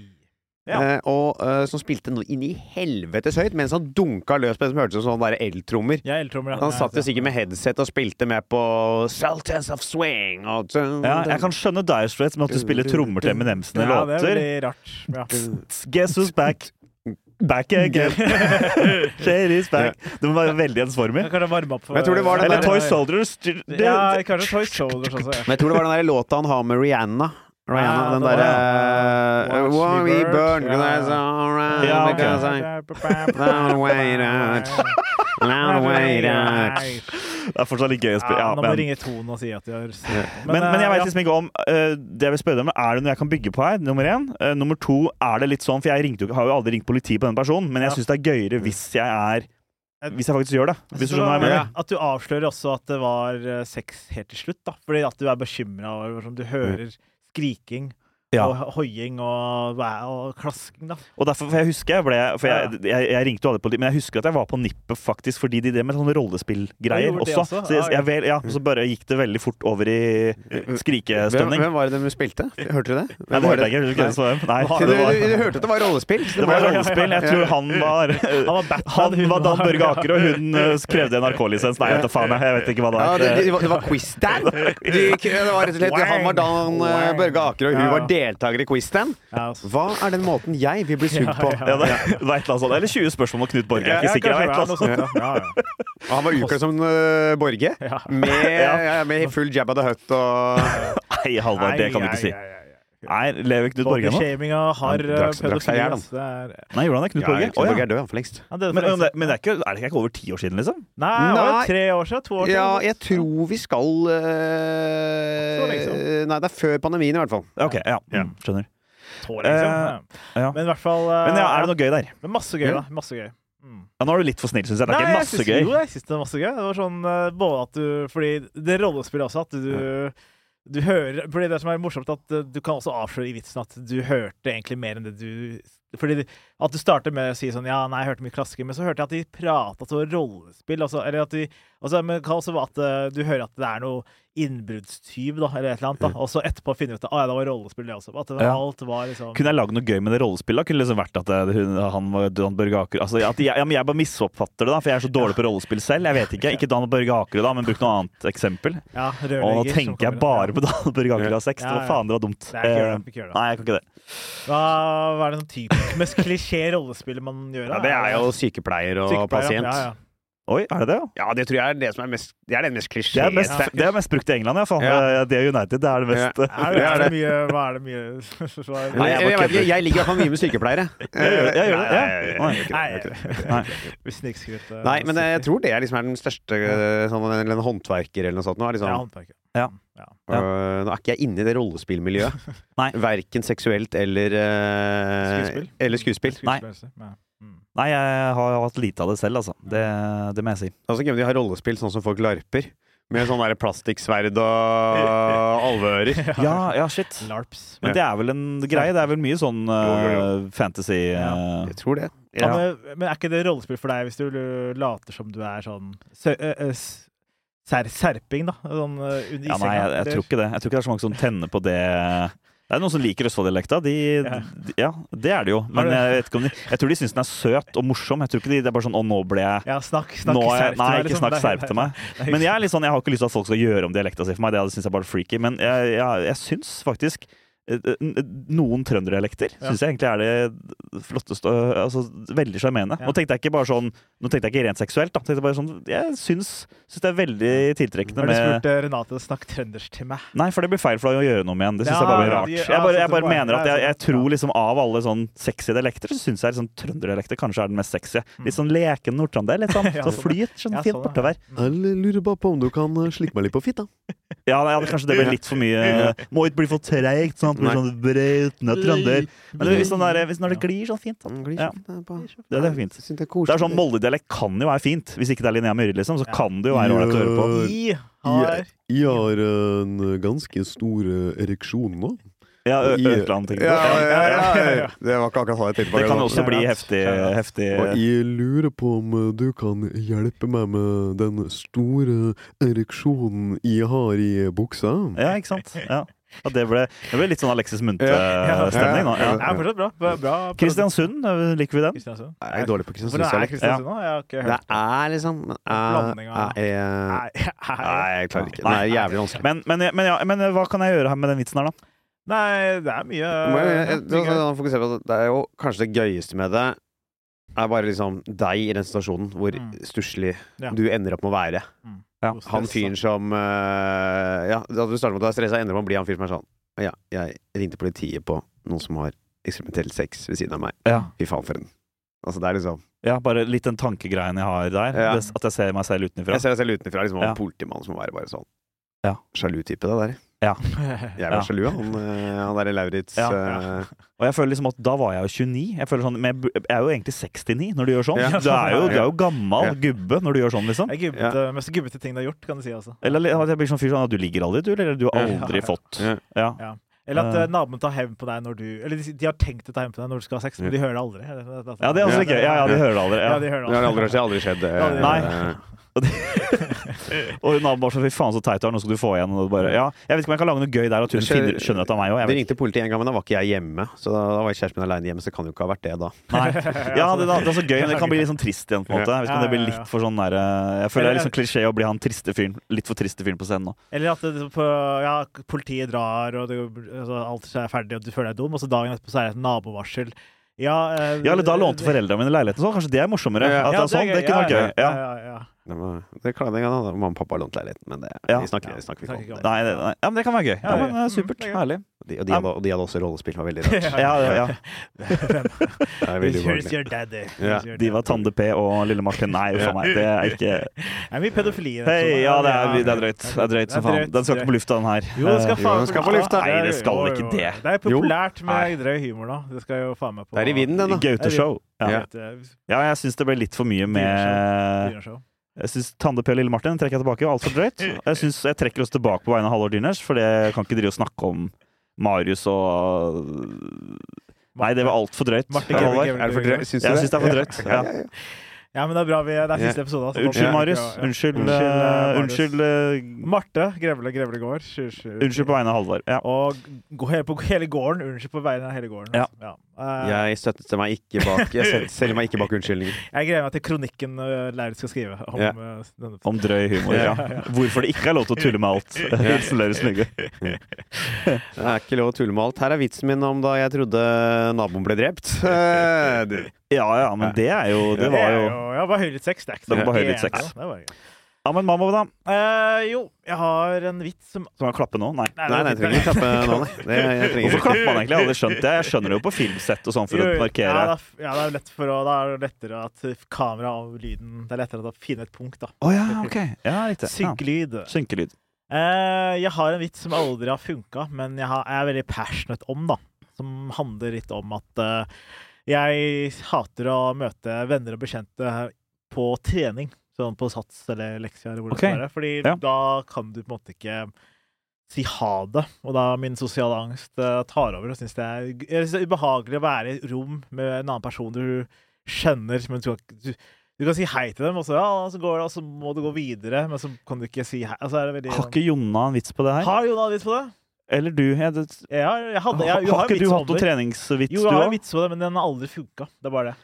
[SPEAKER 5] Ja.
[SPEAKER 4] eh, og eh, som spilte noe inn i helvetes høyt mens han dunka løs på det som hørtes ut som sånne eltrommer.
[SPEAKER 5] Ja, eltrommer. ja.
[SPEAKER 4] Han satt jo sikkert med headset og spilte med på Sultans of Swing og
[SPEAKER 6] Ja, jeg kan skjønne Dire Straits med at du spiller trommer til Eminem ja,
[SPEAKER 5] Ja, det er
[SPEAKER 6] låter.
[SPEAKER 5] rart. Ja.
[SPEAKER 6] Guess who's back? Back again. Shady's back. Det må være veldig ensformig.
[SPEAKER 5] Jeg kan varme opp for
[SPEAKER 4] Men jeg tror det var den
[SPEAKER 6] Eller Toy Soldiers.
[SPEAKER 5] Ja, kanskje Toy Soldiers også. Ja.
[SPEAKER 4] Men jeg tror det var den der låta han har med Rihanna. Rihanna,
[SPEAKER 5] Ja,
[SPEAKER 4] den
[SPEAKER 5] var
[SPEAKER 4] derre
[SPEAKER 5] uh,
[SPEAKER 4] Why
[SPEAKER 5] me burn.
[SPEAKER 4] 'cause that's all around
[SPEAKER 6] yeah, okay.
[SPEAKER 4] because I- Now wait out.
[SPEAKER 6] Det er fortsatt litt gøy å spørre.
[SPEAKER 5] Ja,
[SPEAKER 6] Ja,
[SPEAKER 5] nå må
[SPEAKER 6] men,
[SPEAKER 5] ringe Tone og si at de har
[SPEAKER 6] men, men jeg
[SPEAKER 5] veit
[SPEAKER 6] vet
[SPEAKER 5] ja.
[SPEAKER 6] liksom ikke om uh, Det jeg vil spørre om, er det noe jeg kan bygge på her? Nummer én. Uh, nummer to, er det litt sånn For jeg ringte, har jo aldri ringt politi på den personen, men jeg
[SPEAKER 5] Ja.
[SPEAKER 6] syns det er gøyere hvis jeg er Hvis jeg faktisk gjør det. Hvis du skjønner hva jeg mener?
[SPEAKER 5] At du avslører også at det var eh, sex helt til slutt, da. Fordi at du er bekymra over Du hører skriking
[SPEAKER 6] Ja.
[SPEAKER 5] og hoiing og, og klasking, da.
[SPEAKER 6] Og derfor, for jeg husker jeg ble For jeg, jeg, jeg ringte jo aldri politiet, men jeg husker at jeg var på nippet faktisk fordi de drev med sånne rollespillgreier
[SPEAKER 5] Ja, det
[SPEAKER 6] også.
[SPEAKER 5] også?
[SPEAKER 6] Så, jeg,
[SPEAKER 5] Ah,
[SPEAKER 6] jeg, ja, så bare gikk det veldig fort over i
[SPEAKER 4] Hvem,
[SPEAKER 6] skrikestemning.
[SPEAKER 4] hvem var det de spilte? Hørte du det?
[SPEAKER 6] Nei, det hørte jeg ikke. jeg husker ikke hvem. Nei,
[SPEAKER 4] Du,
[SPEAKER 6] det
[SPEAKER 4] du, du hørte at det var rollespill? Det,
[SPEAKER 6] det var
[SPEAKER 4] var-
[SPEAKER 6] rollespill. Jeg tror han var
[SPEAKER 5] Han var Batman,
[SPEAKER 6] Han
[SPEAKER 5] hun
[SPEAKER 6] var Dan Børge Aker, og hun eh, krevde NRK-lisens. Nei, jeg vet faen. jeg. Vet ikke hva det
[SPEAKER 4] Ja,
[SPEAKER 6] var.
[SPEAKER 4] det, det, var- det var quiz-Dan! Det var rett og slett Han var Dan eh, Børge Aker, og hun
[SPEAKER 5] var
[SPEAKER 4] var deltaker i quiz-Dan.
[SPEAKER 5] Ja, altså.
[SPEAKER 4] Hva er den måten jeg vil bli sugd på?
[SPEAKER 6] Ja, det, det var et eller annet sånt. Eller 20 spørsmål om Knut Borge. Jeg er
[SPEAKER 5] Ja,
[SPEAKER 6] ikke sikker.
[SPEAKER 5] det var
[SPEAKER 6] et
[SPEAKER 5] noe
[SPEAKER 6] eller annet.
[SPEAKER 5] sånt, ja. Ja, ja.
[SPEAKER 4] Og han var utkledd som uh, Borge.
[SPEAKER 5] Ja.
[SPEAKER 4] Med, ja, med full Jabba the hut og
[SPEAKER 6] Nei, Halvard, det kan du ikke si.
[SPEAKER 5] Nei, nei, nei, nei.
[SPEAKER 6] Nei, lever Knut Borge ennå?
[SPEAKER 5] Bodyshaminga har eh, pedofili. ass. Er-
[SPEAKER 6] Nei, gjorde han det? Knut
[SPEAKER 4] Ja,
[SPEAKER 6] Borge?
[SPEAKER 4] Knut
[SPEAKER 6] Å,
[SPEAKER 4] Borge
[SPEAKER 6] ja.
[SPEAKER 4] er død, for lengst.
[SPEAKER 5] Ja,
[SPEAKER 6] Men,
[SPEAKER 5] for
[SPEAKER 6] men,
[SPEAKER 5] lengst.
[SPEAKER 6] men det er, ikke, er det ikke over ti år siden, liksom?
[SPEAKER 5] Nei, det var jo tre år siden. To år siden.
[SPEAKER 4] Ja, jeg tror vi skal uh. Nei, det er før pandemien, i hvert fall.
[SPEAKER 6] Ok, ja. Mm, skjønner.
[SPEAKER 5] Tår, liksom.
[SPEAKER 6] uh, ja.
[SPEAKER 5] Men i hvert fall uh...
[SPEAKER 6] Men ja, er det noe gøy der?
[SPEAKER 5] Men masse gøy, da. Masse gøy. Mm.
[SPEAKER 6] Ja, nå er du litt for snill, syns jeg. Det er
[SPEAKER 5] Nei,
[SPEAKER 6] ikke
[SPEAKER 5] jeg
[SPEAKER 6] masse
[SPEAKER 5] syns-
[SPEAKER 6] gøy.
[SPEAKER 5] Jo, jeg syns det er masse gøy. Det var sånn eh, både at du Fordi det rollespillet også, at du du hører, fordi Det som er morsomt, at eh, du kan også avsløre i vitsen at du hørte egentlig mer enn det du fordi At du starter med å si sånn Ja, nei, jeg hørte mye klassiker, men så hørte jeg at de prata så rollespill. Altså, eller at de, altså, men også at uh, du hører at det er noe innbruddstyv, da, eller et eller annet. da Og så etterpå finner du ut at ah, ja, det var rollespill, det også. At det
[SPEAKER 6] Ja.
[SPEAKER 5] alt var liksom
[SPEAKER 6] Kunne jeg lagd noe gøy med det rollespillet? Kunne det liksom vært at det, hun, han var Dan Børge Akerø altså, at jeg, ja, men jeg bare misoppfatter det, da, for jeg er så dårlig på rollespill selv. Jeg vet ikke. Ikke Dan Børge Akerø, da, men bruk noe annet eksempel.
[SPEAKER 5] ja,
[SPEAKER 6] Og nå tenker jeg bare på Dan Børge Akerø av sex. Det
[SPEAKER 5] Ja,
[SPEAKER 6] var
[SPEAKER 5] ja.
[SPEAKER 6] faen, det var dumt.
[SPEAKER 5] Nei,
[SPEAKER 6] Eh. Nei, jeg kan ikke det.
[SPEAKER 5] Hva, hva er det sånn typisk mest klisjé rollespill man gjør?
[SPEAKER 4] Ja, det er jo sykepleier og
[SPEAKER 5] Sykepleier,
[SPEAKER 4] pasient.
[SPEAKER 5] Ja, ja.
[SPEAKER 6] Oi, er det det? ja?
[SPEAKER 4] Ja, det tror jeg er det som er mest Det er det mest
[SPEAKER 6] Det
[SPEAKER 4] klisjé.
[SPEAKER 6] er mest, det er mest brukt i England, iallfall.
[SPEAKER 4] Ja.
[SPEAKER 6] Ja. Det er United. Det er det mest
[SPEAKER 4] Ja.
[SPEAKER 5] Er det,
[SPEAKER 4] Det er
[SPEAKER 5] det
[SPEAKER 4] det.
[SPEAKER 5] mye Hva er det mye?
[SPEAKER 4] Nei,
[SPEAKER 6] jeg
[SPEAKER 4] jeg, jeg, jeg ligger i hvert fall mye med sykepleiere.
[SPEAKER 6] Jeg gjør det, ja.
[SPEAKER 4] Nei, det, det.
[SPEAKER 5] Vi snikskryt. eh,
[SPEAKER 4] Nei, men jeg tror det er liksom er den største sånn, Eller en håndverker eller noe sånt. Nå er
[SPEAKER 5] Ja,
[SPEAKER 4] liksom,
[SPEAKER 5] håndverket.
[SPEAKER 6] Ja.
[SPEAKER 5] Ja.
[SPEAKER 4] øh, nå er ikke jeg inne i det rollespillmiljøet. Verken seksuelt eller uh,
[SPEAKER 5] Skuespill.
[SPEAKER 4] Eller skuespill.
[SPEAKER 6] Nei.
[SPEAKER 5] Mm.
[SPEAKER 6] Nei, jeg har hatt lite av det selv, altså. Det, det må jeg si.
[SPEAKER 4] Altså, de har rollespill sånn som folk larper. Med sånn plastikksverd og alveører.
[SPEAKER 6] Ja, ja, shit.
[SPEAKER 5] LARPs.
[SPEAKER 6] Men det er vel en greie? Det er vel mye sånn uh, fantasy uh,
[SPEAKER 4] Jeg tror det.
[SPEAKER 5] Ja.
[SPEAKER 6] Ja.
[SPEAKER 5] men, men er ikke det rollespill for deg hvis du later som du er sånn sø, Serping, da? Sånn uh,
[SPEAKER 6] Ja, nei, jeg, jeg tror ikke det. Jeg tror ikke det er så mange som tenner på det. Det er noen som liker Østfold-dialekta. De,
[SPEAKER 5] Ja.
[SPEAKER 6] de, ja, det er det jo. Men jeg, vet ikke om de, jeg tror de syns den er søt og morsom. Jeg tror ikke de, det er bare sånn 'Å, nå ble jeg
[SPEAKER 5] Ja, snakk, snakk
[SPEAKER 6] nå jeg, Nei, ikke snakk serp til meg. Men jeg er litt sånn, jeg har ikke lyst til at folk skal gjøre om dialekta si for meg. Det syns jeg bare er freaky. Men jeg, jeg, jeg syns faktisk noen trønderdialekter
[SPEAKER 5] Ja.
[SPEAKER 6] syns jeg egentlig er det flotteste altså, Veldig sjarmerende.
[SPEAKER 5] Ja.
[SPEAKER 6] Nå tenkte jeg ikke bare sånn Nå tenkte jeg ikke rent seksuelt. Da. Jeg bare sånn, jeg syns, syns det er veldig tiltrekkende
[SPEAKER 5] Har du spurt Renate Renate snakke trøndersk til meg?
[SPEAKER 6] Nei, for det blir feil for deg å gjøre noe med igjen. Det syns
[SPEAKER 5] Ja,
[SPEAKER 6] jeg bare blir
[SPEAKER 5] ja,
[SPEAKER 6] rart. Jeg bare, jeg bare mener at jeg, jeg tror liksom av alle sånn sexy dialekter, så syns jeg liksom trønderdialekter kanskje er den mest sexy. Litt sånn leken nordtrønder. Litt sånn, så flyt sånn fint
[SPEAKER 5] sånn,
[SPEAKER 6] bortover.
[SPEAKER 4] Jeg lurer bare på om du kan eh, slikke meg litt på fitta.
[SPEAKER 6] Ja, nei, kanskje det blir litt for mye Må ikke bli for treigt, sånn det blir sånn brautende trønder. Men det, hvis, den der, hvis når det glir sånn fint, da.
[SPEAKER 4] Glir
[SPEAKER 6] Ja. Det, det er fint.
[SPEAKER 4] Jeg det er
[SPEAKER 6] Det er sånn Molde-dialekt kan jo være fint. Hvis ikke det er Linnea Myhre, liksom, så
[SPEAKER 5] Ja.
[SPEAKER 6] kan det jo være ålreit å høre på.
[SPEAKER 5] I har
[SPEAKER 7] Jeg har en ganske stor ereksjon nå.
[SPEAKER 6] Ja, Økland, tenker
[SPEAKER 4] ja, ja, ja, ja. Det var ikke akkurat hva jeg tenkte på.
[SPEAKER 6] Det kan også bli heftig, heftig
[SPEAKER 7] Og jeg lurer på om du kan hjelpe meg med den store ereksjonen jeg har i buksa.
[SPEAKER 6] Ja, ikke sant? Ja. Ja, det, ble, det ble litt sånn Alexis. Munthe-stemning nå. Ja,
[SPEAKER 5] Ja. fortsatt bra. bra,
[SPEAKER 6] Kristiansund, eh, liker vi den?
[SPEAKER 4] Jeg er dårlig på
[SPEAKER 5] Hvor er
[SPEAKER 4] Kristiansund.
[SPEAKER 5] Kristiansund nå? Jeg har ikke
[SPEAKER 4] Det
[SPEAKER 5] hørt Det
[SPEAKER 4] er liksom uh,
[SPEAKER 5] blanding av-
[SPEAKER 4] eh, eh,
[SPEAKER 5] Nei,
[SPEAKER 4] jeg klarer ikke. Det er jævlig vanskelig.
[SPEAKER 6] Men, men, men, ja, men hva kan jeg gjøre her med den vitsen her, da?
[SPEAKER 5] Nei, det er mye
[SPEAKER 4] Men jeg- jeg- jeg på at Det er jo kanskje det gøyeste med det er bare liksom deg i den situasjonen hvor
[SPEAKER 5] Mm.
[SPEAKER 4] stusslig
[SPEAKER 5] Ja.
[SPEAKER 4] du ender opp med å være.
[SPEAKER 6] Ja.
[SPEAKER 4] Han fyren som uh, Ja, da du starter med du er stressa, ender man blir å bli han fyren som er sånn Ja, jeg ringte politiet på noen som har eksperimentell sex ved siden av meg.
[SPEAKER 6] Ja.
[SPEAKER 4] Fy faen for en Altså, det er liksom
[SPEAKER 6] ja, bare litt den tankegreien jeg har der.
[SPEAKER 4] Ja.
[SPEAKER 6] At jeg ser meg selv utenfra.
[SPEAKER 4] Jeg ser deg selv utenfra, liksom,
[SPEAKER 6] Ja.
[SPEAKER 4] en politimann som må være bare sånn
[SPEAKER 6] Ja.
[SPEAKER 4] Sjalu type, det der.
[SPEAKER 6] Ja.
[SPEAKER 4] Jeg var
[SPEAKER 6] Ja.
[SPEAKER 4] sjalu, han, eh, han derre Lauritz.
[SPEAKER 6] Ja.
[SPEAKER 4] ja.
[SPEAKER 6] Og jeg føler liksom at da var jeg jo 29. Jeg føler sånn, men jeg er jo egentlig 69 når du gjør sånn.
[SPEAKER 4] Ja.
[SPEAKER 6] Du, er jo, du er jo gammel
[SPEAKER 4] Ja.
[SPEAKER 6] gubbe når du gjør sånn, liksom.
[SPEAKER 5] Jeg er gubbete, mest gubbete ting du har gjort, kan du si. Også.
[SPEAKER 6] Eller at jeg blir sånn fyr sånn at du ligger aldri, du, eller du har aldri
[SPEAKER 5] Ja.
[SPEAKER 6] fått.
[SPEAKER 4] Ja.
[SPEAKER 6] Ja.
[SPEAKER 5] Eller at
[SPEAKER 6] Eh.
[SPEAKER 5] uh, naboen tar hevn på deg når du Eller de, de har tenkt å ta hevn på deg når du skal ha sex, men de hører det aldri.
[SPEAKER 6] ja, det er også gøy. Ja, ja, de hører det aldri.
[SPEAKER 5] Ja,
[SPEAKER 6] Ja.
[SPEAKER 5] de hører
[SPEAKER 4] Det har aldri, det har aldri skjedd. eh,
[SPEAKER 6] Nei.
[SPEAKER 4] eh,
[SPEAKER 6] Og naboen bare sånn, fy faen så teit du er, nå skal du få igjen. Og bare, ja, jeg vet ikke om jeg kan lage noe gøy der, at hun
[SPEAKER 4] Det
[SPEAKER 6] finner, skjønner at det er meg òg.
[SPEAKER 4] De ringte politiet en gang, men da var ikke jeg hjemme. Så da, da var kjæresten min aleine hjemme, så det kan jo ikke ha vært det da.
[SPEAKER 6] Nei. Ja, det, det er så gøy, men det kan bli litt sånn trist igjen, på en måte. Jeg vet ikke det blir
[SPEAKER 5] Ja, ja, ja.
[SPEAKER 6] litt for sånn der eh, Jeg føler det er litt sånn klisjé å bli han triste fyren. Litt for triste fyren på scenen nå.
[SPEAKER 5] Eller at det, på, ja, politiet drar, og det, altså, alt er ferdig, og du føler deg dum, og så dagen etterpå så er det et nabovarsel. Ja, eh,
[SPEAKER 6] Ja, eller da lånte foreldrene mine leiligheten så Kanskje det er morsommere?
[SPEAKER 4] Ja,
[SPEAKER 6] At det, er sånn, det kunne vært gøy.
[SPEAKER 5] Ja,
[SPEAKER 6] Ja.
[SPEAKER 5] ja, ja.
[SPEAKER 4] Det, var, det klarte jeg da. Mamma og pappa lånte leiligheten, men det,
[SPEAKER 6] Ja.
[SPEAKER 4] vi snakker, vi snakker
[SPEAKER 5] snakker
[SPEAKER 4] ikke om det.
[SPEAKER 6] Nei, det, nei. ja, men det kan være gøy. Ja, men eh, Supert.
[SPEAKER 5] Mm, er.
[SPEAKER 6] Herlig.
[SPEAKER 4] De, og, de hadde, og de hadde også rollespill, var veldig rart.
[SPEAKER 6] Ja, ja, ja.
[SPEAKER 4] Ubehagelig.
[SPEAKER 5] your daddy.
[SPEAKER 6] De var. Tande P og Lille Martin. Nei, uff a meg. Det er ikke
[SPEAKER 5] Det er mye pedofili. i hey,
[SPEAKER 6] ja, det er, det er drøyt. Det er drøyt som faen. Den skal ikke på lufta, den her.
[SPEAKER 5] Jo, den skal
[SPEAKER 6] Eh,
[SPEAKER 5] faen
[SPEAKER 4] den skal på lufta.
[SPEAKER 6] Nei, det skal ikke det.
[SPEAKER 5] Det er populært med drøy humor nå. Det skal jo faen meg på
[SPEAKER 4] Det er i vinden, den, da.
[SPEAKER 6] Gaute-show. Ja.
[SPEAKER 4] Ja.
[SPEAKER 5] Ja.
[SPEAKER 6] ja, jeg syns det ble litt for mye med. Jeg synes Tande P og Lille Martin trekker jeg tilbake. Altfor drøyt. Jeg synes jeg trekker oss tilbake på vegne av Halvor Dyners, for jeg kan ikke drive og snakke om Marius og Nei, det var altfor drøyt.
[SPEAKER 5] Martin
[SPEAKER 6] Halvor.
[SPEAKER 5] Gabriel.
[SPEAKER 4] Er det for drøyt? Syns du
[SPEAKER 6] Jeg syns det er for drøyt. Ja.
[SPEAKER 5] Ja, men det er bra vi Det er siste episode. altså.
[SPEAKER 6] Unnskyld,
[SPEAKER 5] Ja.
[SPEAKER 6] Marius.
[SPEAKER 5] Ja, ja.
[SPEAKER 6] Unnskyld,
[SPEAKER 5] Unnskyld, eh,
[SPEAKER 6] unnskyld, uh,
[SPEAKER 5] Marte Grevle Grevlegård. Unnskyld,
[SPEAKER 6] på vegne av Halvor. Ja.
[SPEAKER 5] Og gå hele, på hele gården. Unnskyld på vegne av hele gården.
[SPEAKER 6] Ja.
[SPEAKER 5] altså. Uh,
[SPEAKER 4] Jeg støtter meg ikke bak Jeg selger meg ikke bak unnskyldninger.
[SPEAKER 5] jeg gleder meg til kronikken uh, Lauritz skal skrive om
[SPEAKER 4] Ja.
[SPEAKER 5] denne
[SPEAKER 6] Om drøy humor. Ja. Hvorfor det ikke er lov til å tulle med alt. Hilsen Lauritz Lyge.
[SPEAKER 4] Det er ikke lov å tulle med alt. Her er vitsen min om da jeg trodde naboen ble drept.
[SPEAKER 6] Ja ja, men det er jo Det var jo
[SPEAKER 5] Ja, bare høylytt sex. Det er ikke
[SPEAKER 6] Det var bare høylytt
[SPEAKER 5] litt
[SPEAKER 6] sex.
[SPEAKER 5] Det var gøy.
[SPEAKER 6] Ja, men mamma, da?
[SPEAKER 5] Eh, jo, jeg har en vits som
[SPEAKER 6] Skal man klappe nå? Nei.
[SPEAKER 4] Nei, nei, jeg trenger ikke klappe nå, nei. Det, jeg trenger
[SPEAKER 6] Hvorfor
[SPEAKER 4] ikke.
[SPEAKER 6] klapper man egentlig? Jeg har aldri skjønt det. Jeg skjønner det jo på filmsett og sånn for
[SPEAKER 5] Jo,
[SPEAKER 6] å
[SPEAKER 5] jo,
[SPEAKER 6] markere.
[SPEAKER 5] Ja, det er, ja, det er lett for å, da er det lettere at kamera og lyden Det er lettere å finne et punkt, da.
[SPEAKER 6] Å ja, ok. Ja, riktig. Ja.
[SPEAKER 5] Synkelyd.
[SPEAKER 6] Synkelyd.
[SPEAKER 5] Eh, jeg har en vits som aldri har funka, men jeg, har, jeg er veldig passionate om, da. Som handler litt om at eh, jeg hater å møte venner og bekjente på trening. Sånn på Sats eller Leksia eller hvor det skal være. Fordi
[SPEAKER 6] ja.
[SPEAKER 5] da kan du på en måte ikke si ha det. Og da min sosiale angst eh, tar over. Og syns det synes det er ubehagelig å være i rom med en annen person du skjønner, men du, du, du kan si hei til dem, og så, ja, så, går det, og så må du gå videre, men så kan du ikke si hei. Altså, veldig,
[SPEAKER 6] Har ikke Jonna en vits på det her?
[SPEAKER 5] har Jon vits på det?
[SPEAKER 6] Eller du? Jeg, det,
[SPEAKER 5] Jeg har, jeg hadde, jeg,
[SPEAKER 6] har,
[SPEAKER 5] jeg har
[SPEAKER 6] ikke du hatt
[SPEAKER 5] noen
[SPEAKER 6] treningsvits,
[SPEAKER 5] Jo,
[SPEAKER 6] du
[SPEAKER 5] jeg har en vits på det, men den har aldri funka. Det er bare det.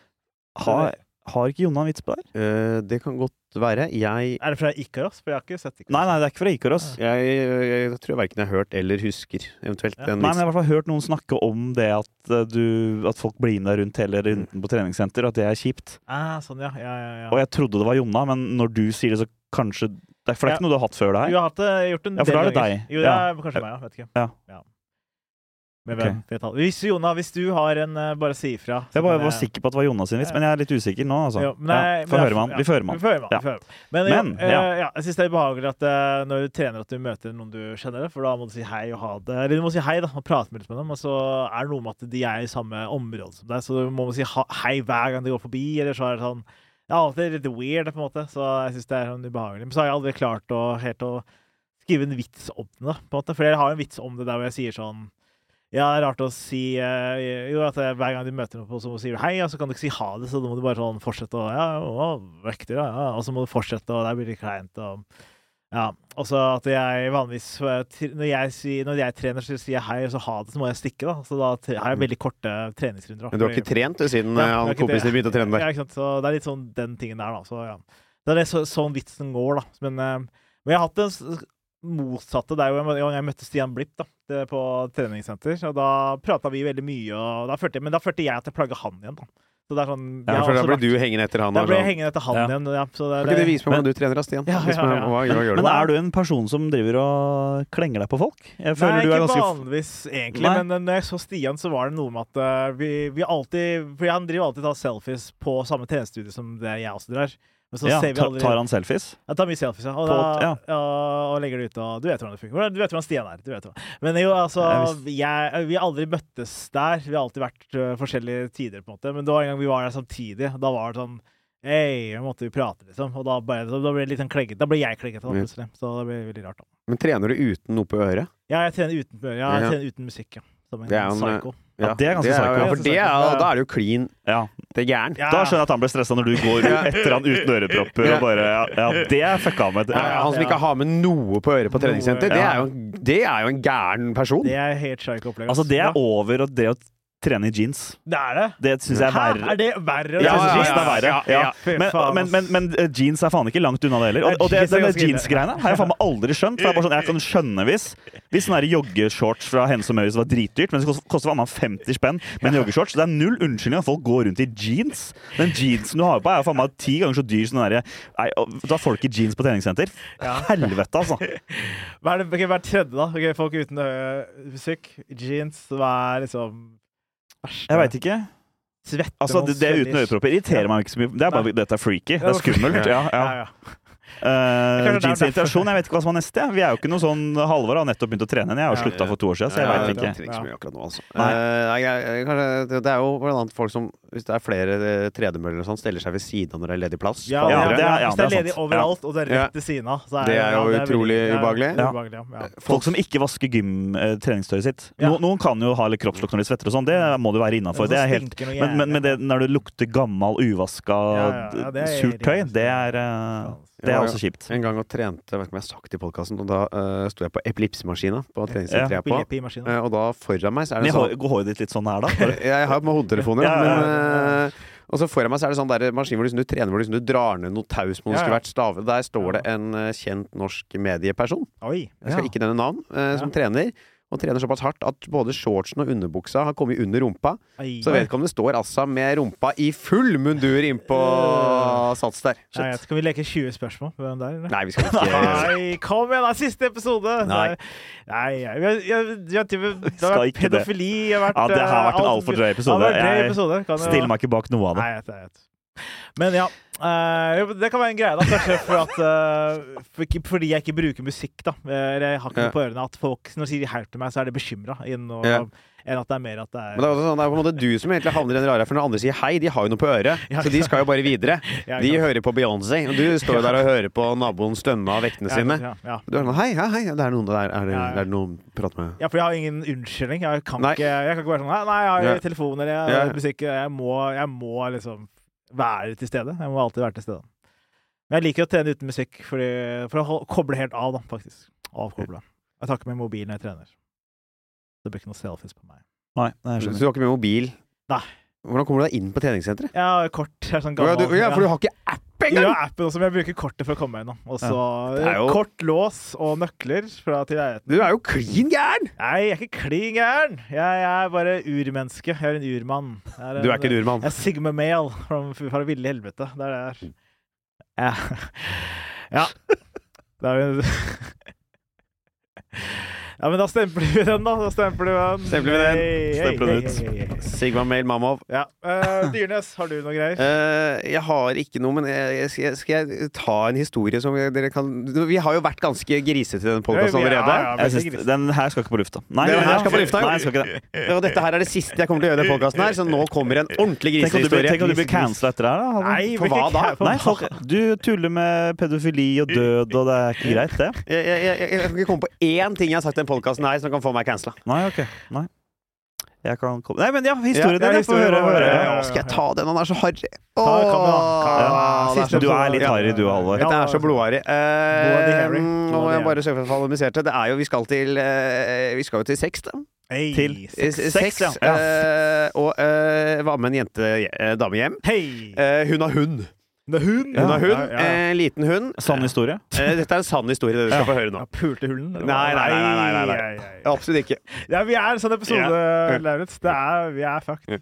[SPEAKER 6] Har, har ikke Jonna en vits på det?
[SPEAKER 4] Eh, det kan godt være. Jeg,
[SPEAKER 5] Er det fra Ikaros? For jeg har ikke sett Ikaros.
[SPEAKER 6] Nei, nei, det er ikke fra Ikaros.
[SPEAKER 4] jeg, jeg, tror jeg verken har hørt eller husker eventuelt
[SPEAKER 5] Ja.
[SPEAKER 4] den
[SPEAKER 6] Nei, men jeg har i hvert fall hørt noen snakke om det at, eh, du, at folk blir med deg rundt hele runden på treningssenter, og at det er kjipt.
[SPEAKER 5] Ah, sånn, ja. ja, ja, ja.
[SPEAKER 6] Og jeg trodde det var Jonna, men når du sier det, så kanskje det er, For det er ikke noe du har hatt før det
[SPEAKER 5] Jo,
[SPEAKER 6] her?
[SPEAKER 5] jeg har hatt det, jeg har gjort en
[SPEAKER 6] Ja, for da er det deg.
[SPEAKER 5] Jo, det
[SPEAKER 6] Ja.
[SPEAKER 5] er kanskje meg, ja. Vet ikke.
[SPEAKER 6] Ja.
[SPEAKER 5] Med
[SPEAKER 6] Ok.
[SPEAKER 5] hvem? Vet alle. Hvis, Jona, hvis du har en, eh, bare si ifra.
[SPEAKER 6] Jeg bare
[SPEAKER 5] var
[SPEAKER 6] var sikker på at det var Jonas sin vits, men jeg er litt usikker nå, altså.
[SPEAKER 5] Jo, nei,
[SPEAKER 6] ja, får høre med
[SPEAKER 5] Vi
[SPEAKER 6] han. Ja.
[SPEAKER 5] vi får høre med han. Men,
[SPEAKER 6] Men,
[SPEAKER 5] ja,
[SPEAKER 6] ja.
[SPEAKER 5] eh, ja, jeg syns det er ubehagelig at eh, når du trener at du møter noen du kjenner, for da må du si hei og ha det. Eller du må si hei da, og prate litt med dem, og så er det noe med at de er i samme område som deg, så du må si hei hver gang de går forbi, eller så er det sånn Ja, det er litt weird, på en måte, så jeg syns det er sånn ubehagelig. Men så har jeg aldri klart å helt å skrive en vits om det, da, på en måte. For jeg har en vits om det der hvor jeg sier sånn ja, det er rart å si uh, Jo, at hver gang du møter noen, så sier du hei, og så kan du ikke si ha det, så da må du bare sånn fortsette å Ja, å, vekter, ja. Og så må du fortsette, og der blir det kleint, og Ja, også at jeg vanligvis eh, Når jeg, når jeg trener, så sier jeg hei, og så ha det, så må jeg stikke. da Så da har jeg veldig korte treningsrunder. da.
[SPEAKER 4] Men du har ikke trent siden
[SPEAKER 5] Ja,
[SPEAKER 4] han kompisen din begynte å trene der?
[SPEAKER 5] Ja, ikke sant? Så det er litt sånn den tingen der, da. Så ja. Det er det, så, sånn vitsen går, da. Men, eh, men jeg har hatt den motsatte. Det er jo en gang jeg møtte Stian Blipp da, på treningssenter. Og da prata vi veldig mye, og da følte men da følte jeg at jeg plaga han igjen, da. Så det er sånn
[SPEAKER 4] Ja, for da blir du hengende etter han.
[SPEAKER 5] Da blir jeg
[SPEAKER 4] sånn.
[SPEAKER 5] hengende etter han
[SPEAKER 6] Ja.
[SPEAKER 5] igjen. Ja, så det,
[SPEAKER 4] Kan ikke du vise meg hvordan du trener, av Stian?
[SPEAKER 5] Ja, ja, ja.
[SPEAKER 4] Hva, hva?
[SPEAKER 6] Men er du en person som driver og klenger deg på folk? Jeg føler
[SPEAKER 5] Nei,
[SPEAKER 6] du er
[SPEAKER 5] ikke vanligvis, egentlig.
[SPEAKER 6] Nei.
[SPEAKER 5] Men når jeg så Stian, så var det noe med at eh, vi, vi alltid For han driver alltid og tar selfies på samme tjenestestudio som det jeg også drar. Men så
[SPEAKER 6] ja,
[SPEAKER 5] ser vi
[SPEAKER 6] tar,
[SPEAKER 5] aldri
[SPEAKER 6] tar han selfies?
[SPEAKER 5] Jeg tar mye selfies, ja. Og,
[SPEAKER 6] På- ja.
[SPEAKER 5] ja, og legger det ut. Og du vet hvordan det funker. Du vet hvordan Stian er. Du vet. Men jo, altså
[SPEAKER 6] Jeg
[SPEAKER 5] Vi har aldri møttes der. Vi har alltid vært uh, forskjellige tider, på en måte. Men det var en gang vi var der samtidig. Da var det sånn Hei, nå måtte vi prate, liksom. Og da, ble, da ble litt sånn. Da ble jeg kleggete, da, plutselig. Så det ble veldig rart. da
[SPEAKER 4] Men trener du uten noe på øret?
[SPEAKER 5] Ja, jeg trener uten, ja, jeg trener uten musikk, ja. Som en
[SPEAKER 4] Det er en,
[SPEAKER 5] psycho.
[SPEAKER 6] Ja, det er ganske psycho.
[SPEAKER 4] For det er, da er det jo klin
[SPEAKER 6] Ja.
[SPEAKER 4] det er gæren.
[SPEAKER 5] Ja.
[SPEAKER 6] Da skjønner jeg at han ble stressa når du går etter han uten ørepropper
[SPEAKER 4] Ja.
[SPEAKER 6] og bare Ja, ja det er fucka med.
[SPEAKER 4] Ja, ja, han som ikke har med noe på øret på treningssenter, det er jo, det er jo en gæren person.
[SPEAKER 5] Det er helt psycho opplegg.
[SPEAKER 6] Altså, det er over og det å trene i jeans.
[SPEAKER 5] Det er det?
[SPEAKER 6] Det syns jeg er verre.
[SPEAKER 5] Er det verre?
[SPEAKER 6] Ja,
[SPEAKER 5] ja,
[SPEAKER 6] synes det er verre.
[SPEAKER 4] ja,
[SPEAKER 6] Ja.
[SPEAKER 4] ja.
[SPEAKER 6] Men, men, men, men eh, jeans er faen ikke langt unna det heller. Og, og det, denne jeans-greiene har jeg faen meg aldri skjønt. For det er bare sånn, Jeg kan skjønne hvis Hvis sånne joggeshorts fra Hennes og Møyes var dritdyrt, men det koster- faen meg 50 spenn med en joggeshorts. Det er null unnskyldning at folk går rundt i jeans. Den jeansen du har på, er faen meg ti ganger så dyr som den derre Nei, Da har folk i jeans på treningssenter. Helvete, altså.
[SPEAKER 5] Hver, okay, hver tredje, da? Okay, folk uten musikk. Jeans. Hva er liksom verste?
[SPEAKER 6] Jeg veit ikke.
[SPEAKER 5] Svette
[SPEAKER 6] Altså, det, det uten
[SPEAKER 5] øyepropper
[SPEAKER 6] irriterer irriterer meg ikke så mye. Det er bare dette er freaky. Det er skummelt. Ja, ja.
[SPEAKER 5] Ja, ja.
[SPEAKER 6] Uh,
[SPEAKER 5] er
[SPEAKER 6] jeans
[SPEAKER 5] derfor.
[SPEAKER 6] irritasjon, jeg vet ikke hva som er neste. Vi er jo ikke noe sånn Halvor har nettopp begynt å trene igjen. Jeg har jo slutta for to år siden, så jeg
[SPEAKER 4] Ja,
[SPEAKER 6] veit ikke.
[SPEAKER 4] nå, altså. Eh, jeg- jeg- kanskje- det- det er jo blant annet folk som Hvis det er flere eh, tredemøller og sånn, steller seg ved siden av når det er ledig plass.
[SPEAKER 5] Ja,
[SPEAKER 6] Ja, det er- ja,
[SPEAKER 5] Hvis det er
[SPEAKER 6] er
[SPEAKER 5] ledig overalt, og det er rett ved siden av, så er
[SPEAKER 4] Det er jo
[SPEAKER 5] ja,
[SPEAKER 4] utrolig
[SPEAKER 5] veldig-
[SPEAKER 4] ubehagelig.
[SPEAKER 5] er
[SPEAKER 6] Ja.
[SPEAKER 5] ubehagelig, ja. Ja.
[SPEAKER 6] Folk som ikke vasker gym-treningstøyet sitt.
[SPEAKER 5] Ja.
[SPEAKER 6] No, noen kan jo ha litt kroppslukt når de svetter og sånn, det må du være innafor. Det er men, men, men det, når det lukter gammel, uvaska,
[SPEAKER 5] det er
[SPEAKER 6] surt tøy, det er, eh, det er også kjipt.
[SPEAKER 4] En gang og trente, jeg vet ikke om jeg har sagt det i podkasten, og da uh, sto jeg på epilepsimaskina på treningssenteret jeg er på. Eh, og da foran meg så er
[SPEAKER 6] Men
[SPEAKER 4] det sånn
[SPEAKER 6] Går håret ditt litt sånn her, da?
[SPEAKER 4] Jeg har på meg hodetelefoner,
[SPEAKER 6] Ja, ja, ja.
[SPEAKER 4] Eh, Og så foran meg så er det sånn der maskin hvor liksom du trener hvor liksom du drar ned noe taus som om
[SPEAKER 5] Ja,
[SPEAKER 4] stave. Der står det en eh, kjent norsk medieperson,
[SPEAKER 5] Oi.
[SPEAKER 4] jeg skal ikke nevne navn, eh, som trener. Og trener såpass hardt at både shortsen og underbuksa har kommet under rumpa.
[SPEAKER 5] Ai.
[SPEAKER 4] Så vedkommende står altså med rumpa i full mundur innpå sats der.
[SPEAKER 5] Nei, skal vi leke 20 spørsmål? Hvem der, eller?
[SPEAKER 4] Nei, vi skal ikke
[SPEAKER 5] Nei, kom igjen, da! Siste episode!
[SPEAKER 4] Nei.
[SPEAKER 5] Nei, jeg, jeg, jeg, jeg, det har vært pedofili det har vært,
[SPEAKER 6] Ja, det har vært en altfor
[SPEAKER 5] alt-
[SPEAKER 6] drøy episode.
[SPEAKER 5] Drøy
[SPEAKER 6] Jeg. Stiller meg ikke bak noe av det.
[SPEAKER 5] Nei, jeg vet, jeg vet. Men ja. Eh, jo, det kan være en greie, da. Kanskje for at, uh, for, fordi jeg ikke bruker musikk, da. Eller jeg har ikke noe på ørene. At folk, når de sier 'hjelp til meg, så er de bekymra. Enn
[SPEAKER 4] Ja.
[SPEAKER 5] enn at det er mer at det er
[SPEAKER 4] Men det er, sånn, det er på en måte du som egentlig havner i den rare, for når andre sier hei, de har jo noe på øret.
[SPEAKER 5] Ja,
[SPEAKER 4] Så de skal jo bare videre.
[SPEAKER 5] Ja,
[SPEAKER 4] De hører på Beyoncé, og du står jo der og hører på naboen stønne av vektene sine. Du er sånn Hei, hei, hei, det er noen der. Er det, det er noen å prate med?
[SPEAKER 5] Ja, for jeg har ingen unnskyldning. Jeg kan, ikke, jeg kan ikke være sånn Nei, jeg har telefon eller jeg musikk. Jeg må, jeg må liksom være til stede. Jeg må alltid være til stede. Men jeg liker å trene uten musikk fordi, for å koble helt av, da, faktisk. Avkoble. Jeg tar ikke med mobilen når jeg trener. Det blir ikke noe selfies på meg.
[SPEAKER 6] Nei, nei, jeg
[SPEAKER 4] Så du har ikke med mobil?
[SPEAKER 5] Nei.
[SPEAKER 4] Hvordan kommer du deg inn på treningssenteret?
[SPEAKER 5] Ja, kort. Jeg er sånn
[SPEAKER 4] gammel. Ja, du, ja, for du har ikke app
[SPEAKER 5] Ja, appen også, men jeg bruker kortet for å komme meg da. Og så
[SPEAKER 4] er jo-
[SPEAKER 5] kort lås og nøkler fra til leiligheten.
[SPEAKER 4] Du er jo klin gæren!
[SPEAKER 5] Nei, jeg er ikke klin gæren. Jeg, jeg er bare urmenneske. Jeg er en urmann. Jeg
[SPEAKER 4] Du er ikke en urmann.
[SPEAKER 5] Jeg er Sigma Male fra, fra ville helvete. Det er det jeg er. Ja. ja. Det er jo Ja, men da stempler vi den, da. Da stempler vi den.
[SPEAKER 4] Stempler vi den.
[SPEAKER 6] Stempler den ut.
[SPEAKER 4] Sigma Mail Mamov.
[SPEAKER 5] Ja. Uh, Dyrnes, har du noe greier?
[SPEAKER 4] Uh, jeg har ikke noe, men jeg, skal, jeg, skal jeg ta en historie som dere kan Vi har jo vært ganske grisete i den podkasten
[SPEAKER 5] Ja, ja, ja,
[SPEAKER 6] synes, den her skal ikke på lufta. Nei,
[SPEAKER 4] Den her skal på lufta.
[SPEAKER 6] Nei, jeg skal ikke det.
[SPEAKER 4] Og dette her er det siste jeg kommer til å gjøre i den podkasten her, så nå kommer en ordentlig grisehistorie.
[SPEAKER 6] tenk om du blir cancela etter det her, da.
[SPEAKER 5] Nei,
[SPEAKER 4] for hva da?
[SPEAKER 6] Nei, for, du tuller med pedofili og død, og det er ikke greit, det?
[SPEAKER 4] Jeg, jeg, jeg, jeg kan ikke komme på én ting jeg har sagt i den podkasten her som kan få meg cancela.
[SPEAKER 6] Nei, ok. Nei. Jeg kan komme Nei, men ja, historien
[SPEAKER 5] Ja, ja,
[SPEAKER 6] din. Jeg får høre. høre.
[SPEAKER 5] ja,
[SPEAKER 6] Ja.
[SPEAKER 5] ja.
[SPEAKER 4] Skal jeg ta den? Han er så harry. Det
[SPEAKER 6] Du er litt harry, du, Halvor.
[SPEAKER 4] Dette er så blodharry. Eh, nå må jeg bare søke for analyserte. Det er jo Vi skal til eh, Vi skal jo til sex, da.
[SPEAKER 5] Hey,
[SPEAKER 6] Til.
[SPEAKER 5] Sex.
[SPEAKER 4] Sex,
[SPEAKER 6] ja.
[SPEAKER 4] eh, og eh, var med en jente, eh, dame hjem.
[SPEAKER 5] Hey.
[SPEAKER 4] Eh, hun har hund.
[SPEAKER 5] Det er hund.
[SPEAKER 4] Hun har hund.
[SPEAKER 5] Ja, ja, ja.
[SPEAKER 4] Eh, liten hund.
[SPEAKER 6] Sann historie.
[SPEAKER 4] Eh, dette er en sann historie, det du skal
[SPEAKER 6] Ja.
[SPEAKER 4] få høre nå.
[SPEAKER 5] Pulte hunden?
[SPEAKER 4] Nei, nei, nei, nei, nei, nei. Absolutt ikke.
[SPEAKER 5] Ja, vi er en sånn episode,
[SPEAKER 4] Ja.
[SPEAKER 5] Lauritz. Det er Vi er fucked.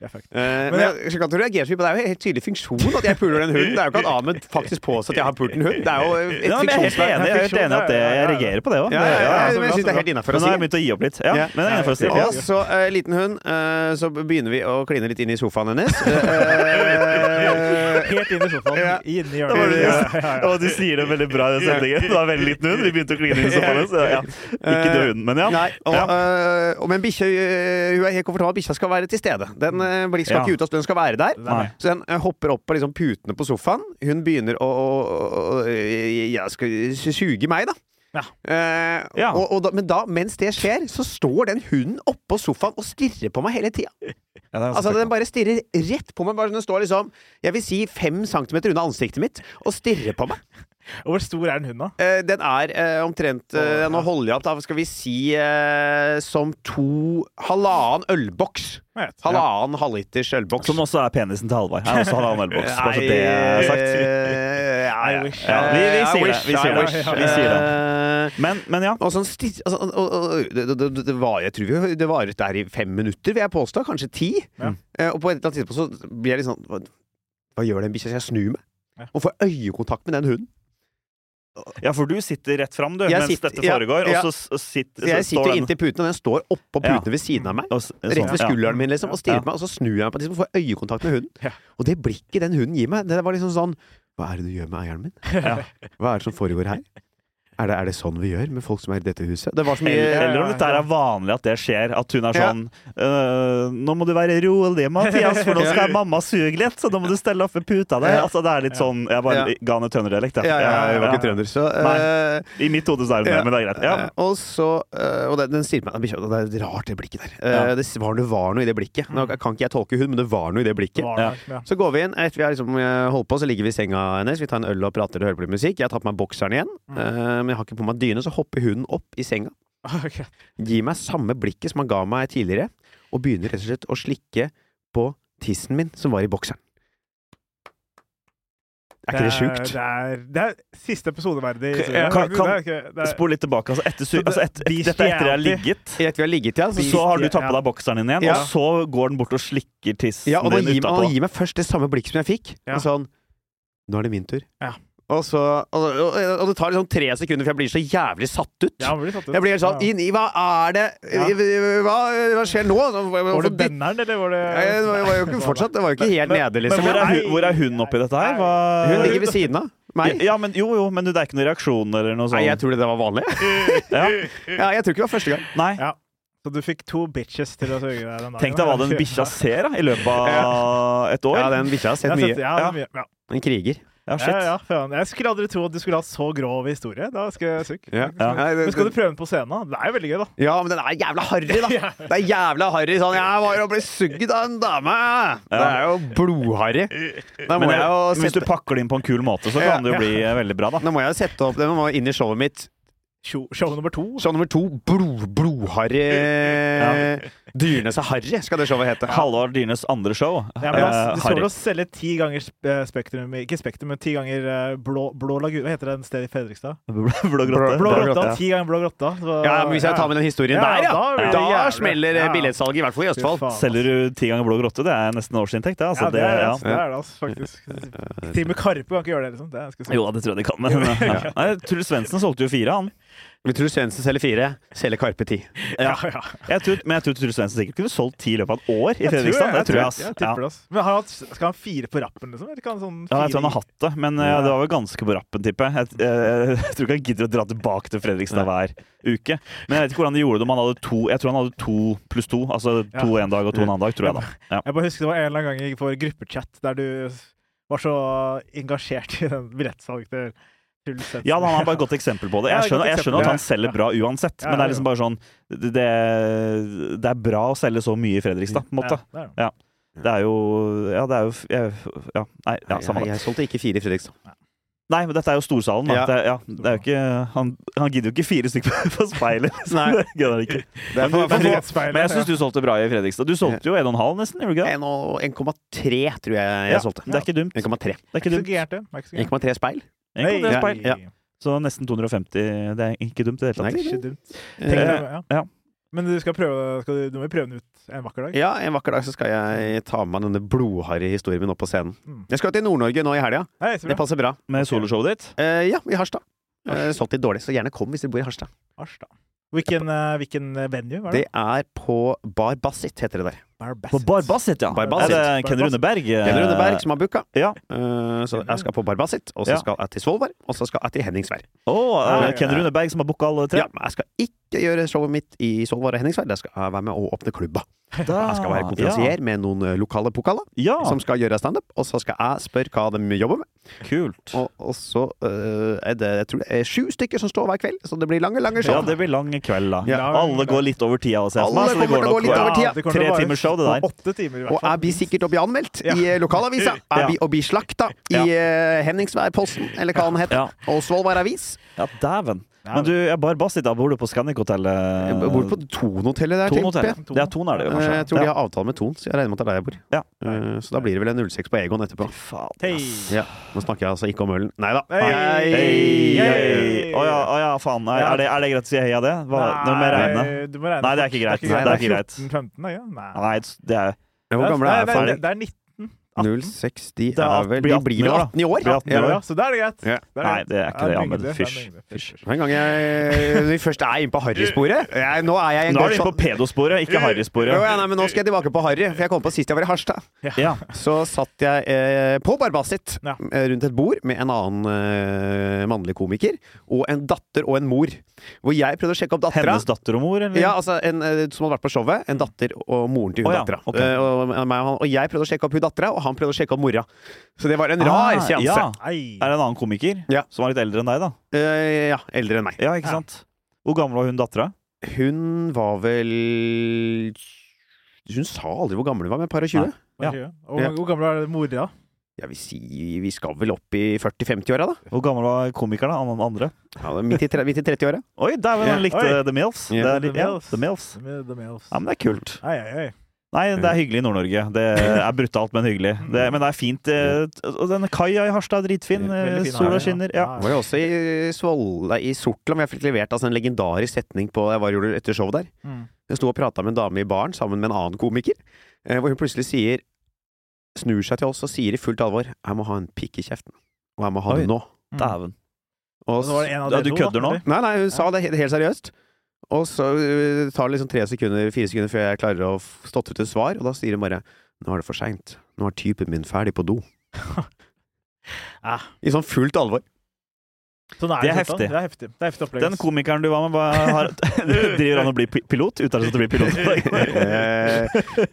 [SPEAKER 5] Er fucked.
[SPEAKER 4] Eh, men
[SPEAKER 5] Men
[SPEAKER 4] jeg skal du reagerer så mye på det. Det er jo en helt tydelig funksjon at jeg puler den hunden. Det er jo ikke at Ahmed faktisk påstår at jeg har pult en hund. Det er jo et
[SPEAKER 6] Ja, men jeg er enig, jeg er helt enig at det, jeg reagerer på det òg.
[SPEAKER 4] Ja, ja, ja,
[SPEAKER 5] Ja,
[SPEAKER 4] men jeg syns det er helt innafor
[SPEAKER 6] Men
[SPEAKER 4] si.
[SPEAKER 6] nå har jeg begynt å gi opp litt. Ja,
[SPEAKER 4] Ja.
[SPEAKER 6] men det er innenfor å si.
[SPEAKER 4] Og
[SPEAKER 6] Ja.
[SPEAKER 4] så uh, liten hund, uh, så begynner vi å kline litt inn i sofaen hennes. Eh,
[SPEAKER 5] Helt inn i sofaen.
[SPEAKER 4] Ja.
[SPEAKER 5] Inni
[SPEAKER 6] Det
[SPEAKER 5] hjørnet. Ja, ja,
[SPEAKER 6] du sier det veldig bra i den sendingen. Det var veldig liten hund. Vi begynte å kline inn i sofaen. Så ja. Ikke død hunden, men ja.
[SPEAKER 4] Nei, og,
[SPEAKER 6] Ja.
[SPEAKER 4] eh, og men bikkja eh, Hun er helt komfortabel. Bikkja skal være til stede. Den eh, blir- skal
[SPEAKER 6] Ja.
[SPEAKER 4] ikke ut av den skal være der.
[SPEAKER 6] Nei.
[SPEAKER 4] Så den eh, hopper opp på liksom putene på sofaen. Hun begynner å, å, å, å skal suge meg, da.
[SPEAKER 5] Ja.
[SPEAKER 4] Uh,
[SPEAKER 6] Ja.
[SPEAKER 4] Og, og da, men da, mens det skjer, så står den hunden oppå sofaen og stirrer på meg hele tida.
[SPEAKER 6] Ja, det
[SPEAKER 4] Altså, den bare stirrer rett på meg. Bare, den står liksom, jeg vil si fem centimeter unna ansiktet mitt og stirrer på meg.
[SPEAKER 5] Og Hvor stor er den hunden, da?
[SPEAKER 4] Eh, den er eh, omtrent eh, Nå holder jeg opp, da. Skal vi si eh, som to Halvannen ølboks. Halvannen halvliters ølboks.
[SPEAKER 6] Som også er penisen til Halvard. Er også halvannen ølboks. Bare så det er sagt.
[SPEAKER 4] Ja, ja.
[SPEAKER 5] I wish.
[SPEAKER 6] Ja, vi, vi
[SPEAKER 4] I
[SPEAKER 6] sier det.
[SPEAKER 4] wish,
[SPEAKER 6] Vi sier det. Men, men ja.
[SPEAKER 4] og sånn stirr altså, og, og, det, det, det, var, Jeg tror vi, det varet der i fem minutter, vil jeg påstå. Kanskje ti.
[SPEAKER 5] Ja.
[SPEAKER 4] Eh, og på et eller annet tidspunkt så blir jeg litt sånn Hva, hva gjør den bikkja? Skal jeg snur meg?
[SPEAKER 5] Ja.
[SPEAKER 4] Og får øyekontakt med den hunden?
[SPEAKER 6] ja, for du sitter rett fram, du,
[SPEAKER 4] Jeg
[SPEAKER 6] mens
[SPEAKER 4] sitter-
[SPEAKER 6] dette foregår,
[SPEAKER 4] ja.
[SPEAKER 6] og så sitter,
[SPEAKER 4] Så jeg sitter
[SPEAKER 6] den-
[SPEAKER 4] inntil puten, og den står oppå
[SPEAKER 6] Ja.
[SPEAKER 4] putene ved siden av meg.
[SPEAKER 6] og s-
[SPEAKER 4] Rett
[SPEAKER 6] sånn,
[SPEAKER 4] ved
[SPEAKER 6] ja.
[SPEAKER 4] skulderen min, liksom, og stirrer
[SPEAKER 6] Ja.
[SPEAKER 4] på meg, og så snur jeg meg på liksom, og får øyekontakt med hunden.
[SPEAKER 5] Ja.
[SPEAKER 4] Og det blikket den hunden gir meg, det var liksom sånn Hva er det du gjør med eieren min?
[SPEAKER 6] Ja.
[SPEAKER 4] Hva er det som foregår her? Er det, er det sånn vi gjør med folk som er i dette huset? Det var så mye
[SPEAKER 6] Eller, om dette er vanlig at det skjer. At hun er sånn «Øh, Nå må du være rolig, Mathias, for nå skal mamma suge litt, så nå må du stelle opp ved puta di.
[SPEAKER 4] Ja.
[SPEAKER 6] Altså, det er litt sånn Jeg bare
[SPEAKER 4] Ja.
[SPEAKER 6] ga henne trønderdialekt,
[SPEAKER 4] Ja, ja, jeg var ikke trønder, så
[SPEAKER 6] Nei.
[SPEAKER 4] eh,
[SPEAKER 6] I mitt hode så er hun
[SPEAKER 4] Ja.
[SPEAKER 6] det, men det er greit. Ja.
[SPEAKER 4] Eh, Og så eh, Og den, den sier meg Det er rart, det blikket der. Eh, Det, var, det var noe i det blikket. Nå kan ikke jeg tolke hund, men det var noe i det blikket.
[SPEAKER 5] Det
[SPEAKER 6] Ja.
[SPEAKER 4] Så går vi inn. Etter vi har liksom holdt på, så ligger vi i senga hennes. Vi tar en øl og prater og hører på litt musikk. Jeg tatt på meg bokseren igjen,
[SPEAKER 5] Mm.
[SPEAKER 4] Men jeg har ikke på meg dyne. Så hopper hunden opp i senga,
[SPEAKER 5] Okay.
[SPEAKER 4] gir meg samme blikket som han ga meg tidligere, og begynner rett og slett å slikke på tissen min som var i bokseren. Er ikke det sjukt?
[SPEAKER 5] Det er, det er siste episodeverdig.
[SPEAKER 6] Kan-
[SPEAKER 5] Det er det er-
[SPEAKER 6] Spol litt tilbake. Altså, etter,
[SPEAKER 5] Så det-
[SPEAKER 6] altså, etter, dette er etter jeg har ligget.
[SPEAKER 4] Etter vi har ligget, ja.
[SPEAKER 6] Så har du tappa
[SPEAKER 5] Ja.
[SPEAKER 6] deg bokseren din igjen,
[SPEAKER 4] Ja.
[SPEAKER 6] og så går den bort og slikker tissen
[SPEAKER 4] Ja, og
[SPEAKER 6] din utapå.
[SPEAKER 4] han gir meg først det samme blikket som jeg fikk.
[SPEAKER 5] Ja.
[SPEAKER 4] Og sånn Nå er det min tur.
[SPEAKER 5] Ja.
[SPEAKER 4] Og, så, og, og, og det tar liksom tre sekunder, for jeg blir så jævlig satt ut.
[SPEAKER 5] Ja, blir satt ut.
[SPEAKER 4] Jeg blir helt sånn
[SPEAKER 5] inn
[SPEAKER 4] i Hva er det
[SPEAKER 5] Ja.
[SPEAKER 4] hva, hva skjer nå? Så,
[SPEAKER 5] Var det benneren, eller var det
[SPEAKER 4] Nei, det var var jo ikke fortsatt Det var jo ikke helt
[SPEAKER 5] Men-
[SPEAKER 4] nede,
[SPEAKER 6] Men
[SPEAKER 4] liksom.
[SPEAKER 6] hvor er, hvor er hun oppi dette her? Hva,
[SPEAKER 4] Hun ligger ved siden av meg.
[SPEAKER 6] Ja, men, jo, jo, men det er ikke noen reaksjon eller noe sånt?
[SPEAKER 4] Nei, jeg tror det var vanlig.
[SPEAKER 6] Ja.
[SPEAKER 4] Ja, jeg tror ikke det var første gang.
[SPEAKER 6] Nei.
[SPEAKER 5] Ja. Så du fikk to bitches til å suge deg den dagen?
[SPEAKER 6] Tenk deg hva den bikkja ser da, i løpet av et år.
[SPEAKER 4] Ja, den bikkja har sett mye.
[SPEAKER 5] Ja, Den. Ja.
[SPEAKER 4] En kriger.
[SPEAKER 6] Ja, shit.
[SPEAKER 5] Ja, ja. Jeg skulle aldri tro at du skulle ha så grov historie. Da skal jeg sukke.
[SPEAKER 4] Ja.
[SPEAKER 5] Men skal du prøve den på scenen? Det er jo veldig gøy, da.
[SPEAKER 4] Ja, men den er jævla harry, da. Det er jævla harry. Sånn, jeg var og ble sugd av en dame! Det er jo blodharry.
[SPEAKER 6] Men hvis du pakker det inn på en kul måte, så kan det jo bli eh, veldig bra, da.
[SPEAKER 4] Nå må jeg jo sette opp Det må inn i showet mitt.
[SPEAKER 5] Show, show nummer to.
[SPEAKER 4] Show nummer to, blod, blodharry Dyrenes er harry, skal det showet hete.
[SPEAKER 6] Halvard Dyrnes andre show.
[SPEAKER 5] Ja, men
[SPEAKER 6] eh,
[SPEAKER 5] altså, det står å selge ti ganger eh, Spektrum Ikke Spektrum, men ti ganger eh, Blå, blå Lagune. Hva heter det sted i Fredrikstad?
[SPEAKER 6] Blå grotte.
[SPEAKER 5] Blå
[SPEAKER 4] Blå
[SPEAKER 5] Grotta.
[SPEAKER 6] Ja.
[SPEAKER 5] Ti ganger Blå Grotta. Så,
[SPEAKER 4] Ja, men Hvis jeg tar med den historien
[SPEAKER 5] Ja,
[SPEAKER 4] der, ja,
[SPEAKER 5] da det
[SPEAKER 4] da smeller
[SPEAKER 5] Ja.
[SPEAKER 4] billettsalget, i hvert fall i Østfold.
[SPEAKER 6] Selger du ti ganger Blå grotte, det er nesten årsinntekt, det. Altså,
[SPEAKER 5] ja, det er det,
[SPEAKER 6] ja.
[SPEAKER 5] altså, det, er det altså, faktisk. Til og med Karpe kan ikke gjøre det, liksom. Det.
[SPEAKER 6] Jo, det tror jeg de kan. Men, ja. Nei, Truls Svendsen solgte jo fire, han.
[SPEAKER 4] Vi tror Svendsen selger fire, selger Karpe ti.
[SPEAKER 5] Ja, ja.
[SPEAKER 6] Jeg tror, men jeg tror Truls Svendsen sikkert kunne solgt ti i løpet av et år i
[SPEAKER 5] Jeg
[SPEAKER 6] Fredrikstad. Det tror jeg, jeg,
[SPEAKER 5] Jeg
[SPEAKER 6] Ja.
[SPEAKER 5] tipper det, ass. Men har han, skal han fire på rappen, liksom? Eller kan sånn
[SPEAKER 6] Ja, jeg tror han har hatt det, men eh, det var vel ganske på rappen, tipper jeg. Jeg, jeg, jeg tror ikke han gidder å dra tilbake til Fredrikstad hver uke. Men jeg vet ikke hvordan de gjorde det om han hadde to Jeg tror han hadde to pluss to. Altså to en dag og to en annen dag, tror jeg da. Ja.
[SPEAKER 5] Jeg bare husker det var en eller annen gang i vår gruppechat der du var så engasjert i den billettsalget til
[SPEAKER 6] Ja, han er bare et godt eksempel på det. Jeg skjønner, jeg skjønner at han selger bra uansett, men det er liksom bare sånn Det, det er bra å selge så mye i Fredrikstad, på en måte.
[SPEAKER 5] Ja, det er
[SPEAKER 6] jo Ja, det er jo Ja, nei, ja, samme det.
[SPEAKER 4] jeg solgte ikke fire i Fredrikstad.
[SPEAKER 6] Nei, men dette er jo storsalen, da.
[SPEAKER 4] Ja.
[SPEAKER 6] Det, ja, det er jo ikke Han, han gidder jo ikke fire stykker på, speilet. liksom.
[SPEAKER 4] Nei.
[SPEAKER 6] Det gidder han ikke.
[SPEAKER 4] Det er
[SPEAKER 6] Men,
[SPEAKER 4] for,
[SPEAKER 6] men,
[SPEAKER 5] Speilet,
[SPEAKER 6] men jeg syns
[SPEAKER 5] ja.
[SPEAKER 6] du solgte bra i Fredrikstad. Du solgte jo 1,5 nesten, gjorde du ikke det?
[SPEAKER 4] 1,3 tror jeg jeg
[SPEAKER 6] Ja,
[SPEAKER 4] solgte.
[SPEAKER 6] Det er ikke dumt.
[SPEAKER 4] 1,3.
[SPEAKER 6] Det er
[SPEAKER 5] Det
[SPEAKER 6] ikke
[SPEAKER 5] er ikke så
[SPEAKER 6] dumt.
[SPEAKER 5] gærent, det. Det er ikke så gærent.
[SPEAKER 4] 1,3 speil.
[SPEAKER 6] 1,3 speil. Så nesten 250. Det er ikke dumt i det hele
[SPEAKER 4] Nei,
[SPEAKER 6] tatt.
[SPEAKER 5] Ikke dumt.
[SPEAKER 4] Tenker,
[SPEAKER 5] Tenk ja. Men du skal prøve skal du, du må jo prøve den ut en vakker dag.
[SPEAKER 4] Ja, en vakker dag så skal jeg ta med meg denne blodharry historien min opp på scenen.
[SPEAKER 5] Mm.
[SPEAKER 4] Jeg skal til Nord-Norge nå i helga. Det passer bra.
[SPEAKER 6] Med soloshowet ditt.
[SPEAKER 4] Eh, ja, i Harstad. Uh, solgt litt dårlig, så gjerne kom hvis dere bor i Harstad.
[SPEAKER 5] Harstad. Hvilken, eh, hvilken venue var det?
[SPEAKER 4] Det er på Bar Bassit, heter det der.
[SPEAKER 6] På Barbasit, ja.
[SPEAKER 4] Barbasset.
[SPEAKER 6] Er det Ken Runeberg?
[SPEAKER 4] Ken Runeberg som har booka.
[SPEAKER 6] Ja.
[SPEAKER 4] Uh, så jeg skal på Barbasset, og så
[SPEAKER 6] Ja.
[SPEAKER 4] skal jeg til Svolvær, og så skal jeg til Henningsvær.
[SPEAKER 6] Oh,
[SPEAKER 4] uh,
[SPEAKER 6] Ken
[SPEAKER 4] Rune
[SPEAKER 6] Runeberg som har booka alle tre?
[SPEAKER 4] Ja, men jeg skal ikke gjøre showet mitt i Svolvær og Henningsvær. Der skal jeg være med å åpne klubba.
[SPEAKER 6] Da,
[SPEAKER 4] Jeg skal være konferansier med noen eh, lokale pokaler
[SPEAKER 6] Ja,
[SPEAKER 4] som skal gjøre standup, og så skal jeg spørre hva de jobber med.
[SPEAKER 6] kult.
[SPEAKER 4] Og, og så eh, er det jeg tror det er sju stykker som står hver kveld, så det blir lange, lange show.
[SPEAKER 6] Ja, det blir lange kveld, da.
[SPEAKER 4] Ja.
[SPEAKER 6] Alle går litt over tida, meg.
[SPEAKER 4] Alle
[SPEAKER 6] så det
[SPEAKER 4] kommer til å
[SPEAKER 6] nok-
[SPEAKER 4] gå litt over tida.
[SPEAKER 5] å
[SPEAKER 6] Tre timers show, det der.
[SPEAKER 5] Åtte timer, i hvert fall.
[SPEAKER 4] Og jeg blir sikkert å bli anmeldt
[SPEAKER 5] Ja.
[SPEAKER 4] i eh, lokalavisa. Jeg
[SPEAKER 6] Ja.
[SPEAKER 4] blir å bli slakta i uh, Henningsværposten, eller hva den heter.
[SPEAKER 6] Ja.
[SPEAKER 4] Og Svolvær Avis.
[SPEAKER 6] Ja, dæven. Men du, jeg bare Basit, da bor du på Scandic-hotellet?
[SPEAKER 4] Bor du på Tonhotellet der, tipper jeg.
[SPEAKER 6] Det er Ton, er det jo.
[SPEAKER 4] Jeg tror de har avtale med Ton, så jeg regner med at det er der jeg bor.
[SPEAKER 6] Ja.
[SPEAKER 4] Uh, Så da blir det vel en 06 på Egon etterpå.
[SPEAKER 6] Faen.
[SPEAKER 5] hey.
[SPEAKER 4] Ja, Nå snakker jeg altså ikke om ølen. Nei da.
[SPEAKER 5] Hei!
[SPEAKER 6] hey.
[SPEAKER 5] hey.
[SPEAKER 6] oh, ja, oh, ja, faen. Er, er, det, er det greit å si hei av det? Hva, nei, må regne.
[SPEAKER 5] du må regne
[SPEAKER 6] Nei, det er ikke greit.
[SPEAKER 5] Det er
[SPEAKER 6] Det er ikke greit.
[SPEAKER 5] 14-15, da. Nei.
[SPEAKER 6] Nei, det er
[SPEAKER 4] Hvor gamle er jeg?
[SPEAKER 5] Nei, det,
[SPEAKER 4] Ferdig?
[SPEAKER 5] det er 19.
[SPEAKER 4] 06, de
[SPEAKER 6] er
[SPEAKER 4] er vel
[SPEAKER 6] blir
[SPEAKER 4] De blir vel 18 i år?
[SPEAKER 6] Blir 18 i år.
[SPEAKER 5] ja, så da er det greit.
[SPEAKER 4] Ja.
[SPEAKER 5] Da
[SPEAKER 6] Nei, det er ikke det, Ahmed.
[SPEAKER 5] mengde,
[SPEAKER 6] Fysj.
[SPEAKER 4] En gang jeg Når vi først er inne på harrysporet Nå er jeg
[SPEAKER 6] Nå er du inne på pedosporet, ikke
[SPEAKER 4] Jo,
[SPEAKER 6] harrysporet.
[SPEAKER 4] ja, nei, men nå skal jeg tilbake på Harry, for jeg kom på sist jeg var i Harstad.
[SPEAKER 6] Ja.
[SPEAKER 4] Så satt jeg eh, på Barbasit
[SPEAKER 5] Ja.
[SPEAKER 4] eh, rundt et bord med en annen eh, mannlig komiker og en datter og en mor. Hvor jeg prøvde å sjekke opp dattera.
[SPEAKER 6] Hennes datter og mor, eller?
[SPEAKER 4] Ja, altså en eh, som hadde vært på showet. En datter og moren til hun
[SPEAKER 6] oh, ja,
[SPEAKER 4] dattera.
[SPEAKER 6] ok.
[SPEAKER 4] Eh, og, og og jeg prøvde å sjekke opp hun dattera, og han prøvde å sjekke opp mora. Så det var en rar
[SPEAKER 6] Ah,
[SPEAKER 4] seanse.
[SPEAKER 6] Ja. Er det en annen komiker
[SPEAKER 4] Ja.
[SPEAKER 6] som var litt eldre enn deg, da?
[SPEAKER 4] Uh, ja, eldre enn meg.
[SPEAKER 6] Ja, ikke sant? Hvor gammel var hun dattera?
[SPEAKER 4] Hun var vel Hun sa aldri hvor gammel hun var, men et par og tjue.
[SPEAKER 6] Ja.
[SPEAKER 5] Og
[SPEAKER 4] Ja.
[SPEAKER 5] hvor gammel er mora?
[SPEAKER 4] Jeg vil si vi skal vel opp i 40-50-åra, da.
[SPEAKER 6] Hvor gammel var komikeren, da? Han andre?
[SPEAKER 4] Ja, midt i, i 30-åra.
[SPEAKER 6] Oi, dæven, han likte
[SPEAKER 5] Oi.
[SPEAKER 6] The Mills.
[SPEAKER 4] Ja.
[SPEAKER 6] The, er
[SPEAKER 5] The Mills.
[SPEAKER 6] The Mills.
[SPEAKER 5] The Mills.
[SPEAKER 6] Ja, men det er kult.
[SPEAKER 5] Ei, ei, ei.
[SPEAKER 6] Nei, det er hyggelig i Nord-Norge. Det er brutalt, men hyggelig. Det, men det er fint. eh, Og denne kaia i Harstad er dritfin. Eh,
[SPEAKER 5] fin
[SPEAKER 6] Sola skinner. Ja.
[SPEAKER 4] Det var jo også i Svoll, i Sortland vi har fikk levert altså, en legendarisk setning på Jeg var gjorde etter show der.
[SPEAKER 5] Mm.
[SPEAKER 4] Jeg sto og prata med en dame i baren sammen med en annen komiker, eh, hvor hun plutselig sier Snur seg til oss og sier i fullt alvor 'Jeg må ha en pikk i kjeften'. Og jeg må ha
[SPEAKER 6] Oi.
[SPEAKER 4] det nå.
[SPEAKER 6] Dæven.
[SPEAKER 4] Og
[SPEAKER 5] Så var det en av
[SPEAKER 6] Ja, du kødder nå?
[SPEAKER 4] Nei, nei, hun sa det helt, helt seriøst. Og så øh, tar det liksom tre sekunder, fire sekunder før jeg klarer å stå ut et svar, og da sier hun bare 'Nå er det for seint. Nå er typen min ferdig på do'.
[SPEAKER 5] Ah.
[SPEAKER 4] I sånn fullt alvor.
[SPEAKER 5] Sånn
[SPEAKER 6] Det er
[SPEAKER 5] sånn.
[SPEAKER 6] heftig.
[SPEAKER 5] Det er heftig. Det er heftig opplegg.
[SPEAKER 6] Den komikeren du var med, var, har, driver han og blir pi- pilot? Utdannet til å bli pilot?
[SPEAKER 4] Eh,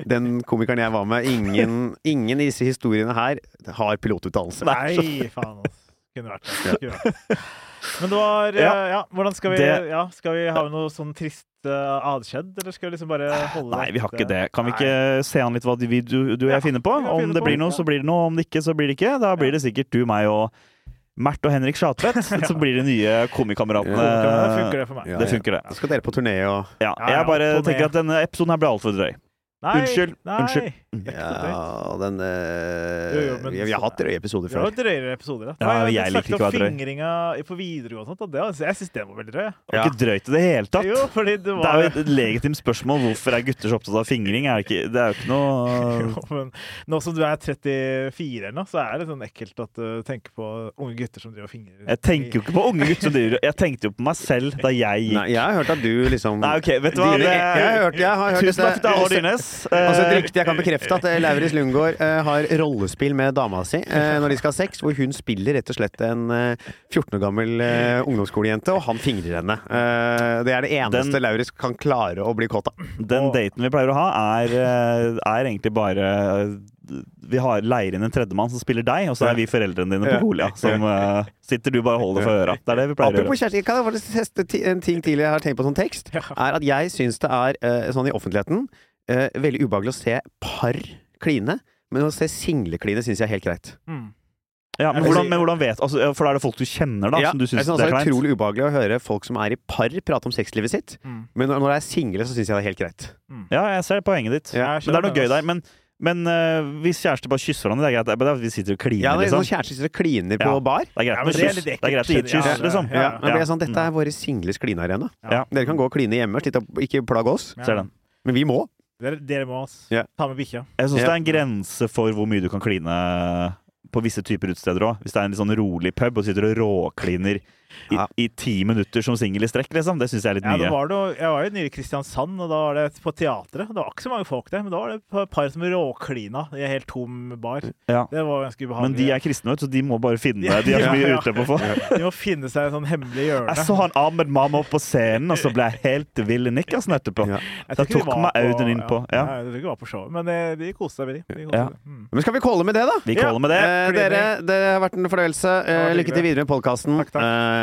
[SPEAKER 4] Den komikeren jeg var med, ingen, ingen i disse historiene her har pilotutdannelse.
[SPEAKER 5] Nei, faen, altså. Kunne vært det. Kunne vært det. Men det var
[SPEAKER 6] Ja.
[SPEAKER 5] ja. ja, hvordan skal vi
[SPEAKER 6] Det-
[SPEAKER 5] ja, Skal vi ha noe sånn trist uh, atskjedd, eller skal vi liksom bare holde
[SPEAKER 6] Nei, vi har ikke det. Kan vi
[SPEAKER 5] Nei.
[SPEAKER 6] ikke se an litt hva du, du og
[SPEAKER 5] Ja,
[SPEAKER 6] jeg finner på? Om det
[SPEAKER 5] på,
[SPEAKER 6] blir noe,
[SPEAKER 5] ja.
[SPEAKER 6] så blir det noe. Om det ikke, så blir det ikke. Da blir det sikkert du, meg og Mert og Henrik Schatvedt. Så blir de nye komikameratene.
[SPEAKER 5] Det funker det for meg.
[SPEAKER 4] Ja,
[SPEAKER 6] Det funker, det.
[SPEAKER 4] Da skal dere på turné og
[SPEAKER 6] Ja,
[SPEAKER 5] Ja, ja,
[SPEAKER 6] jeg bare tenker at denne episoden her ble altfor drøy.
[SPEAKER 5] Nei,
[SPEAKER 6] Unnskyld,
[SPEAKER 5] Nei.
[SPEAKER 6] unnskyld.
[SPEAKER 4] Ja, den eh,
[SPEAKER 5] Jo, jo, men
[SPEAKER 4] vi, vi har hatt drøye episoder
[SPEAKER 5] Vi har
[SPEAKER 4] før.
[SPEAKER 5] drøyere episoder.
[SPEAKER 6] Ja,
[SPEAKER 5] Nei,
[SPEAKER 6] jeg
[SPEAKER 5] jeg
[SPEAKER 6] liker ikke å være drøy.
[SPEAKER 5] fingringa på videregående og sånt, og det, jeg syns det var veldig drøy. Ja.
[SPEAKER 6] Det var ikke drøyt i det hele tatt.
[SPEAKER 5] Jo, fordi det
[SPEAKER 6] Det er jo et legitimt spørsmål. Hvorfor er gutter så opptatt av fingring? Er det, ikke, det er jo ikke noe
[SPEAKER 5] Jo, men nå som du er 34 eller noe, så er det sånn ekkelt at du tenker på unge gutter som driver og fingrer.
[SPEAKER 6] Jeg tenker jo ikke på unge gutter som driver Jeg tenkte jo på meg selv da jeg gikk
[SPEAKER 4] Nei, jeg har hørt at du liksom
[SPEAKER 6] Nei, ok, vet du hva? Det-
[SPEAKER 4] jeg, har hørt, jeg har hørt
[SPEAKER 6] Tusen takk til Halvor Dyrnes.
[SPEAKER 4] Altså et
[SPEAKER 6] Eh,
[SPEAKER 4] rykte jeg kan bekrefte at eh, Lauritz Lundgaard eh, har rollespill med dama si eh, når de skal ha sex, hvor hun spiller rett og slett en eh, 14 år gammel eh, ungdomsskolejente, og han fingrer henne. Eh, det er det eneste
[SPEAKER 6] Den-
[SPEAKER 4] Lauritz kan klare å bli kåt av.
[SPEAKER 6] Den daten vi pleier å ha, er, eh, er egentlig bare vi har leier inn en tredjemann som spiller deg, og så er vi foreldrene dine på. Golia. Som uh, sitter du bare og holder for øra. Det er det vi pleier å
[SPEAKER 4] Apropos
[SPEAKER 6] gjøre.
[SPEAKER 4] kjæreste, kan jeg bare teste en ting til jeg har tenkt på som tekst? Er at jeg syns det er, eh, sånn i offentligheten, eh, veldig ubehagelig å se par kline. Men å se single kline syns jeg er helt greit.
[SPEAKER 5] Mm.
[SPEAKER 6] Ja, men, hvordan, men hvordan vet altså, For da er det folk du kjenner, da,
[SPEAKER 4] Ja,
[SPEAKER 6] som du
[SPEAKER 4] jeg synes
[SPEAKER 6] det
[SPEAKER 4] er
[SPEAKER 6] er
[SPEAKER 4] det er utrolig ubehagelig å høre folk som er i par, prate om sexlivet sitt.
[SPEAKER 5] Mm.
[SPEAKER 4] Men når når det er single, så syns jeg det er helt greit.
[SPEAKER 6] Ja, jeg ser poenget ditt.
[SPEAKER 4] Ja,
[SPEAKER 6] men det er noe gøy der. Men, men uh, hvis kjærester bare kysser hverandre, det er greit. Det er bare at vi sitter og kliner,
[SPEAKER 4] Ja,
[SPEAKER 6] liksom.
[SPEAKER 4] sånn kjærester sitter og kliner på
[SPEAKER 6] Ja.
[SPEAKER 4] bar.
[SPEAKER 6] Det er greit
[SPEAKER 5] Ja, men
[SPEAKER 6] med
[SPEAKER 5] det er
[SPEAKER 6] kyss. Det er greit å gi et kyss, liksom.
[SPEAKER 4] men det
[SPEAKER 6] er
[SPEAKER 4] sånn, Dette er våre singles klinearena.
[SPEAKER 6] Ja.
[SPEAKER 4] Dere kan gå og kline hjemme, ikke plage oss.
[SPEAKER 5] Ja.
[SPEAKER 4] Men vi må.
[SPEAKER 5] Dere, dere må ass.
[SPEAKER 4] Ja.
[SPEAKER 5] ta med bikkja.
[SPEAKER 6] Jeg syns det er en grense for hvor mye du kan kline på visse typer utesteder òg. Hvis det er en litt sånn rolig pub og sitter og råkliner i,
[SPEAKER 4] Ja.
[SPEAKER 6] i ti minutter som singel i strekk, liksom. Det syns jeg er litt
[SPEAKER 5] Ja,
[SPEAKER 6] mye.
[SPEAKER 5] var noe, jeg var jo nede i Kristiansand, og da var det på teatret. Det var ikke så mange folk der, men da var det et par som råklina i en helt tom bar.
[SPEAKER 6] Ja.
[SPEAKER 5] Det var ganske ubehagelig.
[SPEAKER 6] Men de er kristne, vet du, så de må bare finne
[SPEAKER 5] det.
[SPEAKER 6] De har så mye på å få.
[SPEAKER 5] De må finne seg et sånn hemmelig hjørne.
[SPEAKER 6] Jeg så han Ahmed Mama opp på scenen, og så ble jeg helt vill i Nikkersen etterpå. Da
[SPEAKER 5] de
[SPEAKER 6] tok meg
[SPEAKER 5] på-
[SPEAKER 6] Audun inn på- ja.
[SPEAKER 5] Ja, jeg tror ikke de var på showet, men eh, de koste seg med De koste
[SPEAKER 6] Ja.
[SPEAKER 5] seg. Mm.
[SPEAKER 4] Men skal vi calle med det, da?
[SPEAKER 6] Vi caller med det.
[SPEAKER 4] Eh, dere, det har vært en fornøyelse. Eh, lykke til videre med podkasten,
[SPEAKER 5] Takk, takk.
[SPEAKER 4] eh,